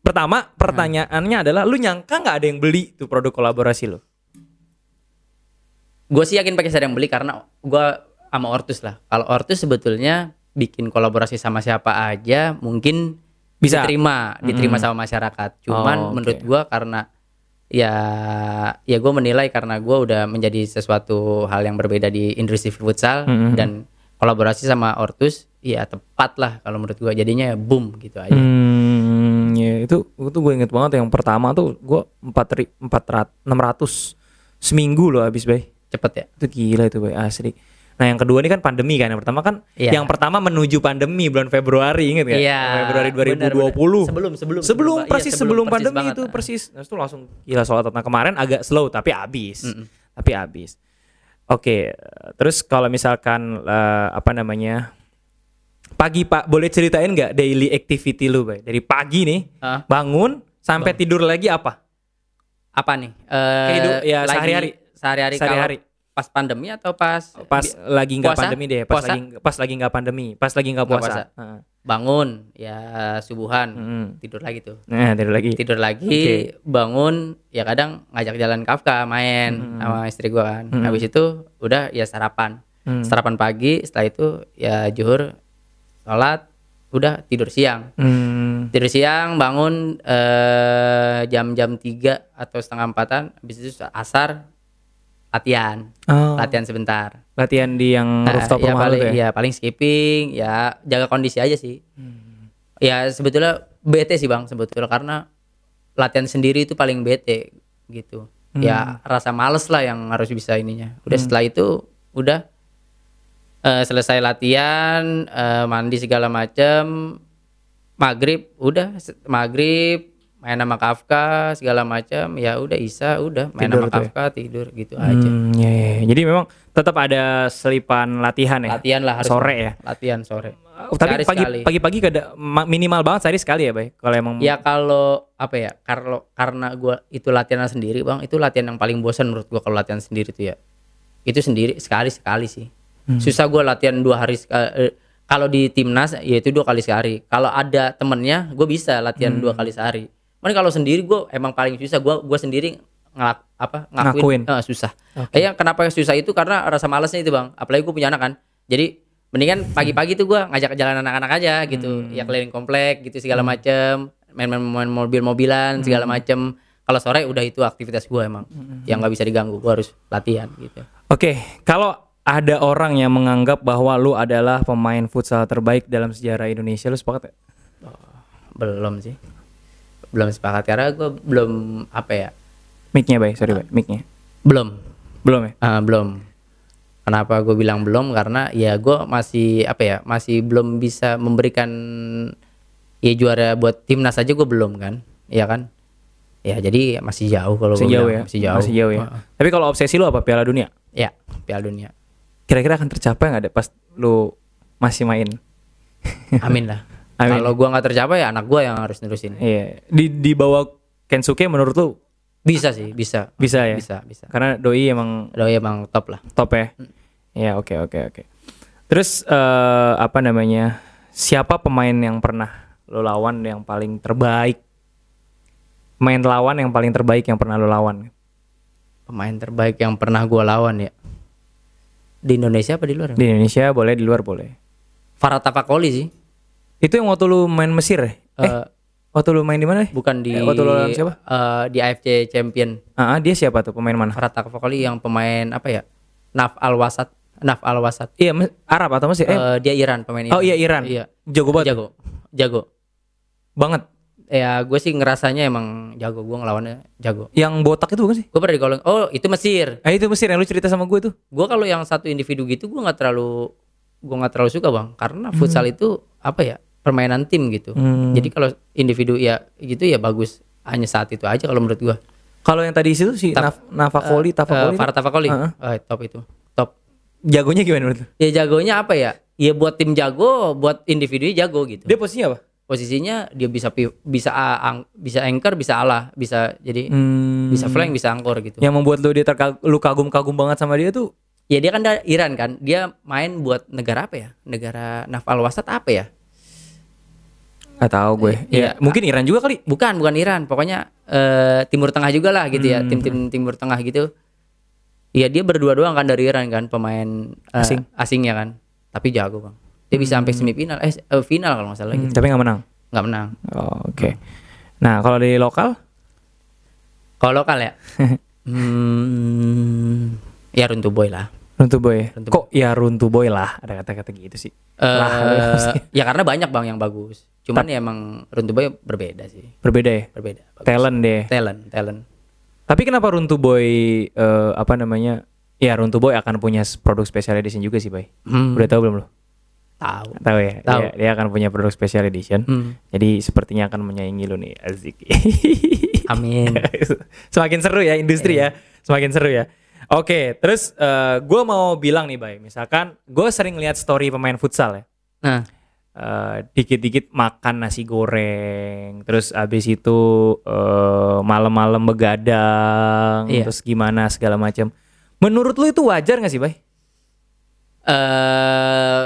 pertama pertanyaannya adalah lu nyangka nggak ada yang beli tuh produk kolaborasi lu gue sih yakin pakai yang beli karena gue sama Ortus lah kalau Ortus sebetulnya bikin kolaborasi sama siapa aja mungkin Bisa. diterima diterima sama masyarakat cuman Oh, oke. menurut gue karena ya ya gue menilai karena gue udah menjadi sesuatu hal yang berbeda di industri futsal Mhm. dan kolaborasi sama Ortus ya tepat lah kalau menurut gue jadinya ya boom gitu aja. Hmm ya itu itu gue inget banget yang pertama tuh gue empat empat rat enam ratus seminggu loh habis bay. Cepet ya? Itu gila itu bay asli. Nah yang kedua ini kan pandemi kan. Yang pertama kan Iya. yang pertama menuju pandemi bulan Februari inget gak Iya, Februari 2020 benar, benar. Sebelum, sebelum, sebelum sebelum, persis iya, sebelum, sebelum, persis pandemi banget. itu persis. Nah, itu langsung gila soal tentang kemarin agak slow tapi habis. Mm-mm. tapi habis. Oke terus kalau misalkan eh, apa namanya pagi pak boleh ceritain nggak daily activity lu bay dari pagi nih Ah. bangun sampai tidur lagi apa apa nih Eh, Kehidup- ya, sehari-hari. sehari-hari Sehari-hari. pas pandemi atau pas pas bi- lagi nggak puasa? pandemi deh pas Puasa? lagi pas lagi nggak pandemi pas lagi nggak puasa, puasa. Heeh. bangun ya subuhan Mm-mm. tidur lagi tuh nah tidur lagi tidur lagi Oke. bangun ya kadang ngajak jalan Kafka main Mm-mm. sama istri gua kan Mm-mm. habis itu udah ya sarapan Hmm. sarapan pagi setelah itu ya juhur sholat udah tidur siang Hmm. tidur siang bangun eh, jam-jam 3 atau setengah empatan habis itu asar latihan Oh, latihan sebentar latihan di yang Nah, rooftop ya rumah paling ya? ya paling skipping ya jaga kondisi aja sih Hmm. ya sebetulnya bete sih bang sebetulnya karena latihan sendiri itu paling bete gitu Hmm. ya rasa males lah yang harus bisa ininya udah setelah itu udah eh, selesai latihan eh, mandi segala macem maghrib udah maghrib main sama Kafka segala macam ya udah Isa udah main Tidur sama ya? Kafka tidur gitu aja Hmm, ya, ya, ya. Jadi memang tetap ada selipan latihan ya. latihan lah harus Sore ya. latihan sore Tapi Sehari pagi pagi-pagi minimal banget sehari sekali ya, Bay. Kalau emang Ya kalau apa ya? Kalau karena gua itu latihan sendiri, Bang, itu latihan yang paling bosan menurut gua kalau latihan sendiri tuh ya. Itu sendiri sekali sekali sih. Hmm. Susah gua latihan dua hari eh, kalau di timnas ya itu dua kali sehari. Kalau ada temennya, gue bisa latihan Hmm. dua kali sehari. Cuman kalau sendiri gua emang paling susah. Gua gua sendiri ngelak apa Ngakuin. ngakuin, eh, susah. Eh, ya kenapa susah itu karena rasa malasnya itu bang. Apalagi gue punya anak kan. Jadi mendingan pagi-pagi tuh gua ngajak jalan anak-anak aja gitu. Hmm. Ya keliling komplek gitu segala macem. Main-main main mobil-mobilan segala Hmm. macem. Kalau sore udah itu aktivitas gua emang. Yang nggak bisa diganggu. Gua harus latihan gitu. Oke, kalau ada orang yang menganggap bahwa lu adalah pemain futsal terbaik dalam sejarah Indonesia, lu sepakat ya? Belum sih. Belum sepakat karena gua belum apa ya? Mic-nya, Bay. Sorry, Bay. Mic-nya. Belum. Belum ya? Ah, belum. Kenapa gue bilang belum? Karena ya gue masih apa ya? Masih belum bisa memberikan ya juara buat timnas aja gue belum kan, ya kan? Ya jadi masih jauh kalau Masih jauh bilang, ya? Masih jauh. Masih jauh ya. Heeh. Tapi kalau obsesi lu apa? Piala Dunia? Ya, Piala Dunia. Kira-kira akan tercapai nggak deh pas lu masih main? Amin lah. *laughs* Amin. Kalau gua nggak tercapai ya anak gua yang harus nerusin. Iya. Di di bawah Kensuke menurut lu Bisa sih, bisa. bisa ya? Bisa, bisa. Karena doi emang Doi emang top lah. top ya. Ya oke oke oke. Terus eh, apa namanya? Siapa pemain yang pernah lo lawan yang paling terbaik? Pemain lawan yang paling terbaik yang pernah lo lawan? Pemain terbaik yang pernah gua lawan ya. Di Indonesia apa di luar? Di Indonesia boleh, di luar boleh. Farah Tapakoli sih. Itu yang waktu lu main Mesir ya? Eh, Eh, waktu lu main di mana? bukan di Eh, waktu lu lawan siapa? eh, di AFC Champion. Ah, ah, dia siapa tuh pemain mana? Farah Tapakoli yang pemain apa ya? Naf Al Wasat. Naf Al Wasat. Iya, Arab atau Mesir? Eh, Eh, dia Iran pemain oh iya Iran. Iya. Jago banget. Jago. Jago. Banget. Ya gue sih ngerasanya emang jago. Gue ngelawannya jago. Yang botak itu bukan sih? Gue pernah digolong. Oh itu Mesir. Eh itu Mesir yang lu cerita sama gue tuh. Gue kalau yang satu individu gitu gue nggak terlalu gue nggak terlalu suka bang. Karena futsal itu apa ya permainan tim gitu. Hmm. Jadi kalau individu ya gitu ya bagus. hanya saat itu aja kalau menurut gua. Kalau yang tadi itu si Naf Navakoli, Tavakoli, Eh, Farah Tafakoli. Heeh. Eh, top itu. Top. jagonya gimana menurut lu? Ya jagonya apa ya? Ya buat tim jago, buat individu jago gitu. Dia posisinya apa? Posisinya dia bisa bisa ang- bisa anchor, bisa alah, bisa jadi Hmm, bisa flank, bisa angkor gitu. Yang membuat lu dia terkag- lu kagum-kagum banget sama dia tuh Ya dia kan dari Iran kan. Dia main buat negara apa ya? Negara Nafal Wasat apa ya? Gak tahu gue. Iya. Ya, mungkin Iran juga kali. Bukan, bukan Iran. Pokoknya eh, Timur Tengah juga lah gitu ya. Tim-tim Timur Tengah gitu. Iya dia berdua doang kan dari Iran kan pemain eh, Asing. asingnya kan. Tapi jago bang. Dia bisa sampai semifinal, eh eh, final kalau nggak salah Hmm, gitu. tapi nggak menang. Nggak menang. Oh, Oke. Nah kalau di lokal, Kalau lokal ya, *laughs* hmm, ya Runtuh Boy lah. Runtuh Boy. Runtuh Kok ya Runtuh Boy lah? Ada kata-kata gitu sih. Eh, ya karena banyak bang yang bagus. Cuman ya emang Runtuh Boy berbeda sih, Berbeda ya. berbeda. Bagus. Talent deh. talent, talent. Tapi kenapa Runtuh Boy eh, apa namanya? Ya Runtuh Boy akan punya produk special edition juga sih, Bay. Hmm, Udah tahu belum lo? Tahu. Tahu ya. Tahu. Dia, dia akan punya produk special edition. Hmm, Jadi sepertinya akan menyaingi lo nih, Azik. *laughs* amin. *laughs* Semakin seru ya industri ya. Semakin seru ya. Oke, terus eh gue mau bilang nih, Bay. Misalkan gue sering lihat story pemain futsal ya. Nah, Eh, dikit-dikit makan nasi goreng, terus abis itu eh, malam-malam begadang, Iya. terus gimana segala macam. Menurut lu itu wajar gak sih, Bay? eh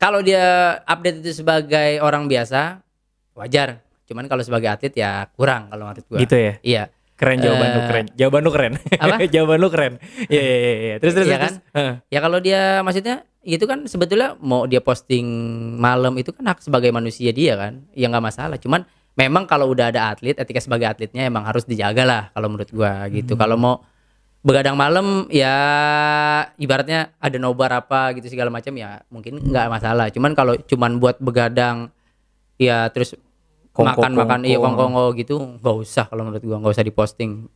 kalau dia update itu sebagai orang biasa, wajar. Cuman kalau sebagai atlet ya kurang kalau menurut gua. Gitu ya. Iya. Keren jawaban lu Eh, keren. Jawaban lu keren. Apa? *laughs* jawaban lu keren. Iya iya iya, iya. Terus terus Iya terus. Heeh. Ya kalau dia maksudnya itu kan sebetulnya mau dia posting malam itu kan hak sebagai manusia dia kan, ya nggak masalah. Cuman memang kalau udah ada atlet, etika sebagai atletnya emang harus dijaga lah kalau menurut gua gitu. Kalau mau begadang malam ya ibaratnya ada nobar apa gitu segala macam ya mungkin nggak masalah. Cuman kalau cuman buat begadang ya terus Kongko- makan-makan iya kongko. kongko gitu nggak usah kalau menurut gua nggak usah diposting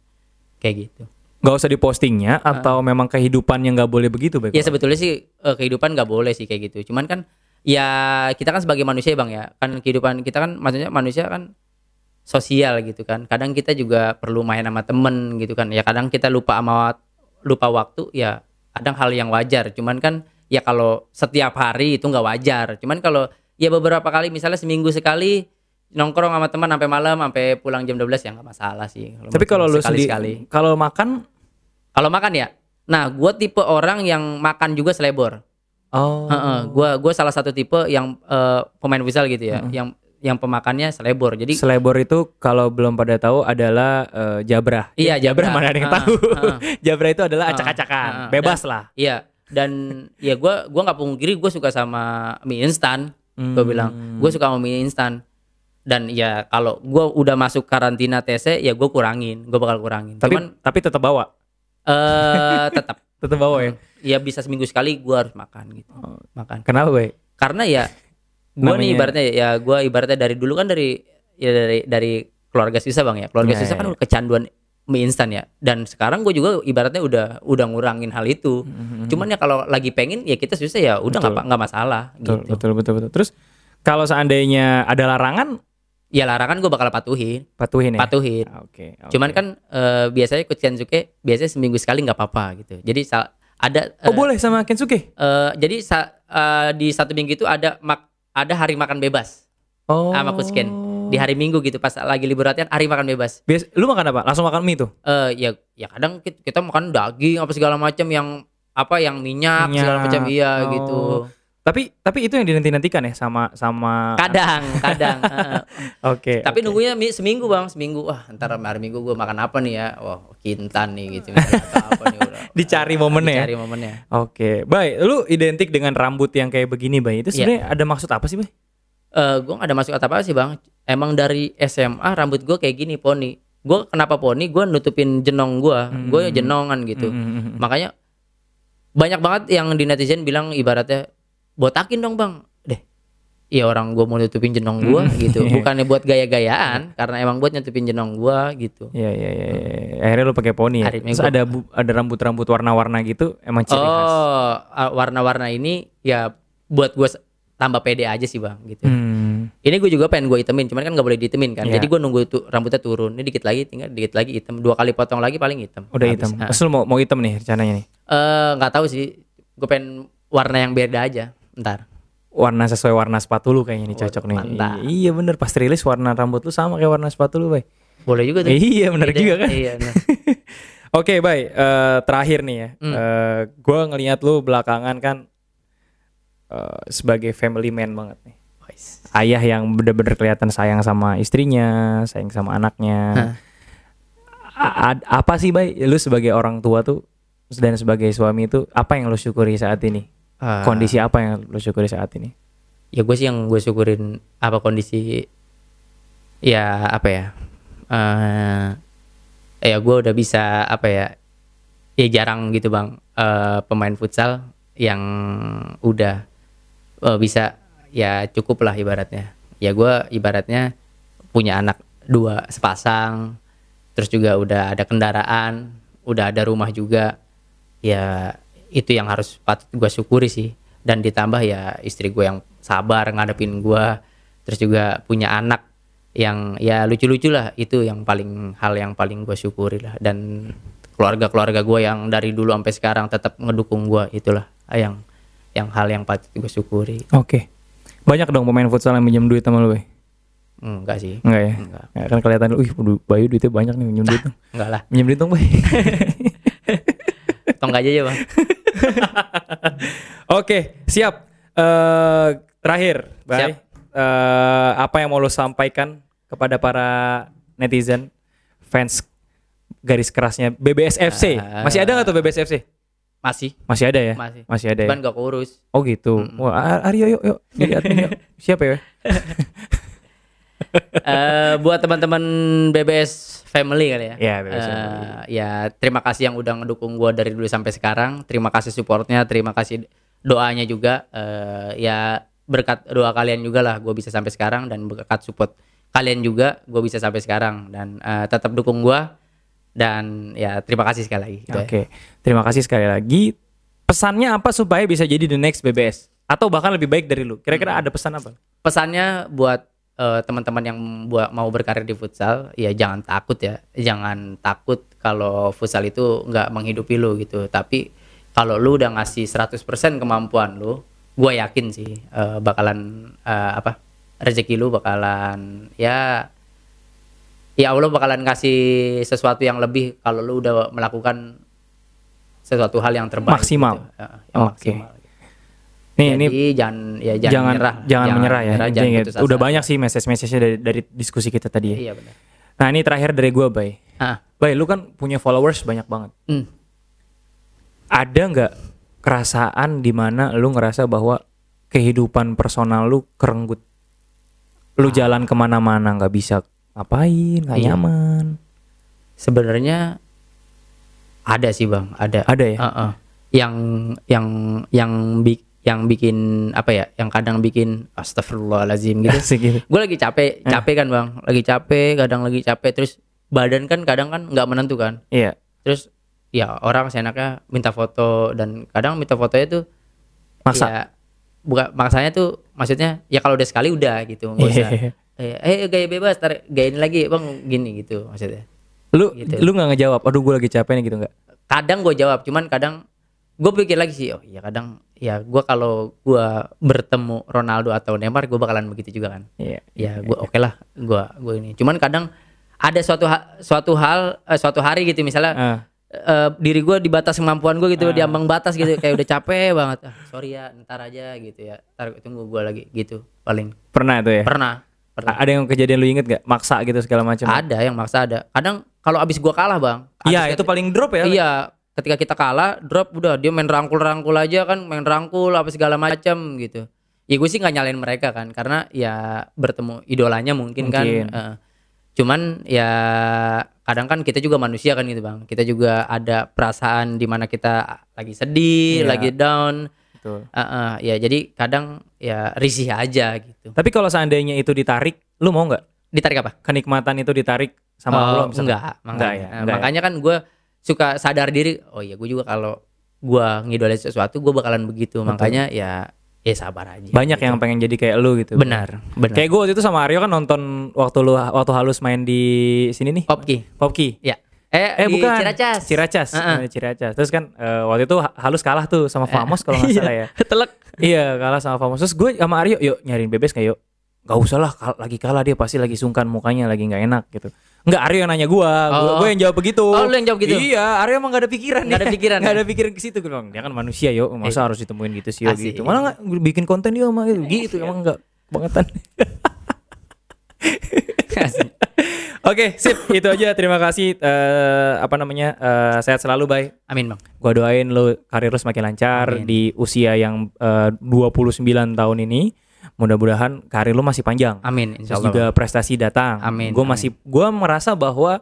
kayak gitu. Gak usah dipostingnya atau memang kehidupannya nggak boleh begitu, Bay? Ya sebetulnya sih eh, kehidupan nggak boleh sih kayak gitu. Cuman kan ya kita kan sebagai manusia bang ya kan kehidupan kita kan maksudnya manusia kan sosial gitu kan. Kadang kita juga perlu main sama temen gitu kan. Ya kadang kita lupa sama lupa waktu ya kadang hal yang wajar. Cuman kan ya kalau setiap hari itu nggak wajar. Cuman kalau ya beberapa kali misalnya seminggu sekali nongkrong sama teman sampai malam sampai pulang jam 12 ya nggak masalah sih. Tapi kalau lu sekali sekali. kalau makan Kalau makan ya, nah gue tipe orang yang makan juga selebor. oh Heeh, gua gua salah satu tipe yang eh, pemain futsal gitu ya, yang yang pemakannya selebor. Jadi Selebor itu kalau belum pada tahu adalah eh, jabrah. Iya, jabrah jabrah. mana ada yang Ah, tahu. ah. *laughs* jabrah itu adalah Ah, acak-acakan, ah, bebas dan- lah. iya dan ya gua gua nggak pungkiri gue suka sama mie instan. Gue Hmm. bilang gue suka sama mie instan. Dan ya kalau gua udah masuk karantina TC ya gue kurangin, gue bakal kurangin. Tapi Cuman tapi tetap bawa, eh tetap *laughs* tetap bawa ya. ya bisa seminggu sekali gua harus makan gitu. Makan. Kenapa, Bay? karena ya gua nih ibaratnya ya gua ibaratnya dari dulu kan dari ya dari dari keluarga susah bang ya keluarga Ya, susah ya, kan ya. udah kecanduan mie instan ya dan sekarang gue juga ibaratnya udah udah ngurangin hal itu cuman ya kalau lagi pengen ya kita susah ya udah nggak nggak masalah Betul, gitu betul, betul, betul. Terus kalau seandainya ada larangan, ya larangan gue bakal patuhin patuhin ya. patuhin Oke. oke. cuman kan eh, biasanya coach Kensuke biasanya seminggu sekali nggak apa-apa gitu jadi ada Oh eh, boleh sama Kensuke? eh, jadi sa- eh, di satu minggu itu ada mak ada hari makan bebas Oh. sama coach Ken di hari Minggu gitu pas lagi libur latihan hari makan bebas. Bias, lu makan apa? Langsung makan mie tuh? Eh ya ya kadang kita, kita makan daging apa segala macam yang apa yang minyak, segala Minyak. macam iya Oh. gitu. Tapi tapi itu yang dinanti-nantikan ya sama sama Kadang, kadang. *laughs* Oke. Tapi oke. nunggunya mi- seminggu bang, seminggu. Wah, ntar hari Minggu gue makan apa nih ya? Wah, kintan nih gitu. Apa nih udah. *laughs* Dicari momennya ya? Dicari momennya. Oke, baik. Lu identik dengan rambut yang kayak begini, Bay. Itu Iya. sebenarnya ada maksud apa sih, Bay? Eh gue gak ada masuk apa sih bang. Emang dari SMA rambut gue kayak gini poni. Gue kenapa poni? Gue nutupin jenong gue. Gue jenongan gitu. Hmm, Makanya banyak banget yang di netizen bilang ibaratnya botakin dong bang. Deh, iya orang gue mau nutupin jenong gue gitu. *laughs* Bukannya buat gaya-gayaan, karena emang buat nutupin jenong gue gitu. Iya, iya, iya. iya. Akhirnya lu pakai poni ya. Akhirnya Terus gua- ada bu- ada rambut-rambut warna-warna gitu, emang ciri khas. Oh, ah, warna-warna ini ya buat gue tambah pede aja sih bang gitu. Hmm. Ini gue juga pengen gue itemin, cuman kan nggak boleh ditemin kan. Iya. Jadi gue nunggu tuh rambutnya turun. Ini dikit lagi, tinggal dikit lagi hitam. Dua kali potong lagi paling hitam. Udah Habis. hitam. Ah. Terus lu mau mau hitam nih rencananya nih. Eh, nggak tahu sih. Gue pengen warna yang beda aja. Ntar. Warna sesuai warna sepatu lu kayaknya nih Waduh, cocok nih. mantap. Iya bener pas rilis warna rambut lu sama kayak warna sepatu lu, Bay. Boleh juga tuh. Iya bener Beda. juga kan. Iya. bener. *laughs* Oke, Bay. Eh, terakhir nih ya. Hmm. Eh, gua ngelihat lu belakangan kan eh, sebagai family man banget nih. Ayah yang bener-bener kelihatan sayang sama istrinya, sayang sama anaknya. A- apa sih, Bay? Lu sebagai orang tua tuh dan sebagai suami itu apa yang lu syukuri saat ini? Ah, Kondisi apa yang lu syukuri saat ini? ya gue sih yang gue syukurin apa kondisi ya apa ya eh ya gue udah bisa apa ya ya jarang gitu bang eh, pemain futsal yang udah eh, bisa ya cukup lah ibaratnya ya gue ibaratnya punya anak dua sepasang terus juga udah ada kendaraan udah ada rumah juga ya itu yang harus patut gue syukuri sih dan ditambah ya istri gue yang sabar ngadepin gue terus juga punya anak yang ya lucu-lucu lah itu yang paling hal yang paling gue syukuri lah dan keluarga-keluarga gue yang dari dulu sampai sekarang tetap ngedukung gue itulah yang yang hal yang patut gue syukuri Oke. Banyak dong pemain futsal yang minjem duit sama lu, enggak sih Enggak ya? Enggak. Ya, kan kelihatan wih Bayu duitnya banyak nih minjem duit. *laughs* enggak lah minjem duit dong, Bay. tong aja ya bang *laughs* *laughs* Oke, siap. Eh terakhir, Bay. Siap. Eh, apa yang mau lo sampaikan kepada para netizen, fans garis kerasnya BBS FC? Ah. Masih ada nggak tuh BBS FC? masih Masih ada ya? Masih. Masih ada ya? cuman gak kurus Oh gitu. Wah, Ar- Aryo yuk yuk jadi admin yuk. *laughs* Siapa ya? *laughs* Eh, buat teman-teman BBS Family kali ya. Iya, BBS Eh, Family. ya terima kasih yang udah ngedukung gua dari dulu sampai sekarang. Terima kasih supportnya, terima kasih doanya juga. Eh, ya berkat doa kalian juga lah gue bisa sampai sekarang dan berkat support kalian juga gue bisa sampai sekarang dan eh, tetap dukung gua dan ya terima kasih sekali lagi. Gitu ya. Oke. Terima kasih sekali lagi. Pesannya apa supaya bisa jadi the next BBS? Atau bahkan lebih baik dari lu? Kira-kira ada pesan apa? pesannya buat eh, teman-teman yang buat mau berkarir di futsal ya jangan takut ya jangan takut kalau futsal itu nggak menghidupi lu gitu tapi kalau lu udah ngasih 100% kemampuan lu gue yakin sih eh, bakalan eh, apa rezeki lu bakalan ya ya Allah bakalan kasih sesuatu yang lebih kalau lu udah melakukan sesuatu hal yang terbaik Maksimal. gitu. Ya, yang Oke. maksimal Nih, Jadi ini jangan ya jangan, jangan menyerah, jangan, menyerah ya. jangan Intinya putus Udah banyak sih message-message dari dari diskusi kita tadi ya. Iya benar. Nah, ini terakhir dari gua, Bay. Ah, Bay, lu kan punya followers banyak banget. hmm. Ada nggak kerasaan di mana lu ngerasa bahwa kehidupan personal lu kerenggut? Lu jalan ke mana-mana nggak bisa ngapain, nggak Iya. nyaman. Sebenarnya ada sih bang, ada. Ada ya? Heeh. Yang yang yang bi- yang bikin apa ya? Yang kadang bikin astagfirullahalazim gitu. *laughs* Gue lagi capek, Eh. capek kan bang, lagi capek, kadang lagi capek, terus badan kan kadang kan nggak menentu kan. Iya. Terus ya orang seenaknya minta foto dan kadang minta fotonya tuh Maksa. ya, bukan maksanya tuh maksudnya ya kalau udah sekali udah gitu nggak usah Iya. eh, eh gaya bebas tar gaya ini lagi bang gini gitu maksudnya Lu Gitu. lu nggak ngejawab. Aduh, gue lagi capek nih gitu nggak? kadang gue jawab cuman kadang gue pikir lagi sih oh iya kadang ya gue kalau gue bertemu Ronaldo atau Neymar gue bakalan begitu juga kan Iya. ya gue oke lah gue gue ini cuman kadang ada suatu ha- suatu hal eh, suatu hari gitu misalnya Ah. eh, diri gue di batas kemampuan gue gitu diambang batas gitu kayak udah *laughs* capek banget ah, sorry ya ntar aja gitu ya ntar tunggu gue lagi gitu paling Pernah tuh ya? pernah pernah Ada yang kejadian lu inget gak? Maksa gitu segala macam. ada yang maksa ada kadang kalau abis gue kalah bang Iya, itu paling drop ya. iya ketika kita kalah drop udah dia main rangkul-rangkul aja kan main rangkul apa segala macam gitu ya gue sih nggak nyalain mereka kan karena ya bertemu idolanya mungkin, kan Mungkin. eh, cuman ya kadang kan kita juga manusia kan gitu bang kita juga ada perasaan di mana kita lagi sedih Iya. lagi down Betul. Eh, eh, ya jadi kadang ya risih aja gitu Tapi kalau seandainya itu ditarik, lu mau nggak? ditarik apa Kenikmatan itu ditarik sama Oh, Allah misalkan? enggak, makanya, Enggak ya, enggak ya. makanya kan gue suka sadar diri. Oh iya, gue juga kalau gue ngidolain sesuatu, gue bakalan begitu. Makanya ya Ya sabar aja. Banyak yang pengen jadi kayak lu gitu. Benar, benar. Kayak gue waktu itu sama Aryo kan nonton waktu lu waktu halus main di sini nih. Popki. Popki. Ya. Eh, Eh di bukan Ciracas. Ciracas. Main di Ciracas. Terus kan eh, waktu itu Ha- halus kalah tuh sama Famos kalau nggak *laughs* salah ya. Telek. Iya kalah sama Famos. Terus gue sama Aryo yuk nyariin bebes kayak yuk. Gak usah lah kal- lagi kalah dia pasti lagi sungkan mukanya lagi nggak enak gitu. Enggak Aryo yang nanya gue, Oh. gue yang jawab begitu. Oh, lu yang jawab gitu? Iya, Aryo emang gak ada pikiran Nggak ada pikiran, Gak ya? ada pikiran ke situ gue bilang. Dia kan manusia yuk, masa harus ditemuin gitu sih Asik. gitu. Malah nggak bikin konten dia sama gitu, gitu emang enggak bangetan. *laughs* Oke, sip. Itu aja. Terima kasih. eh, apa namanya? eh, sehat selalu, bye. Amin, Bang. Gua doain lo karir lu semakin lancar Amin. di usia yang eh, 29 tahun ini. Mudah-mudahan karir lu masih panjang. Amin, Terus insyaallah. juga prestasi datang. Amin, Gue masih gua merasa bahwa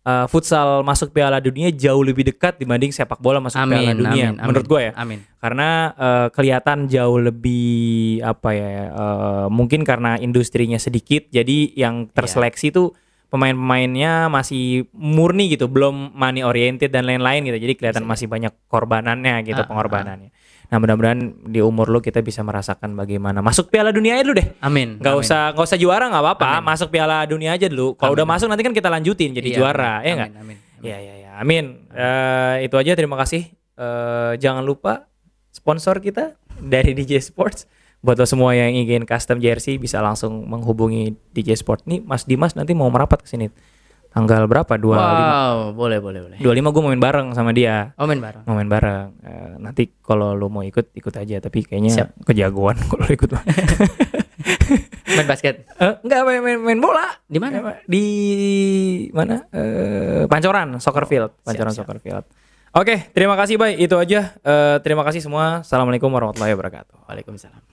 eh, futsal masuk Piala Dunia jauh lebih dekat dibanding sepak bola masuk Amin, Piala Dunia. amin, amin. Menurut gue ya. Amin. Karena eh, kelihatan jauh lebih apa ya? eh, mungkin karena industrinya sedikit jadi yang Iya. terseleksi tuh pemain-pemainnya masih murni gitu, belum money oriented dan lain-lain gitu. Jadi kelihatan masih banyak korbanannya gitu, ah, pengorbanannya. Nah, mudah-mudahan di umur lu kita bisa merasakan bagaimana masuk Piala Dunia aja dulu deh. Amin. Nggak amin. usah nggak usah juara nggak apa-apa, masuk Piala Dunia aja dulu. Kalau Amin. udah masuk nanti kan kita lanjutin jadi Iya, juara, amin, ya nggak? Amin. amin. Ya ya ya. Amin. Eh, itu aja terima kasih. Eh, jangan lupa sponsor kita dari DJ Sports. Buat lo semua yang ingin custom jersey bisa langsung menghubungi DJ Sport. Nih Mas Dimas nanti mau merapat ke sini. Tanggal berapa? 25. Wow, boleh, boleh, boleh. 25 gue mau main bareng sama dia. Oh, main bareng. Mau main bareng. Eh, nanti kalau lo mau ikut ikut aja tapi kayaknya Siap. kejagoan *laughs* kalau ikut. *laughs* Main basket. Eh, enggak main, main main bola. Di mana? Di mana? Eh, Pancoran Soccer Field, Pancoran siap. Soccer Field. Oke, terima kasih, Bay. Itu aja. Eh, terima kasih semua. Assalamualaikum warahmatullahi wabarakatuh. Waalaikumsalam.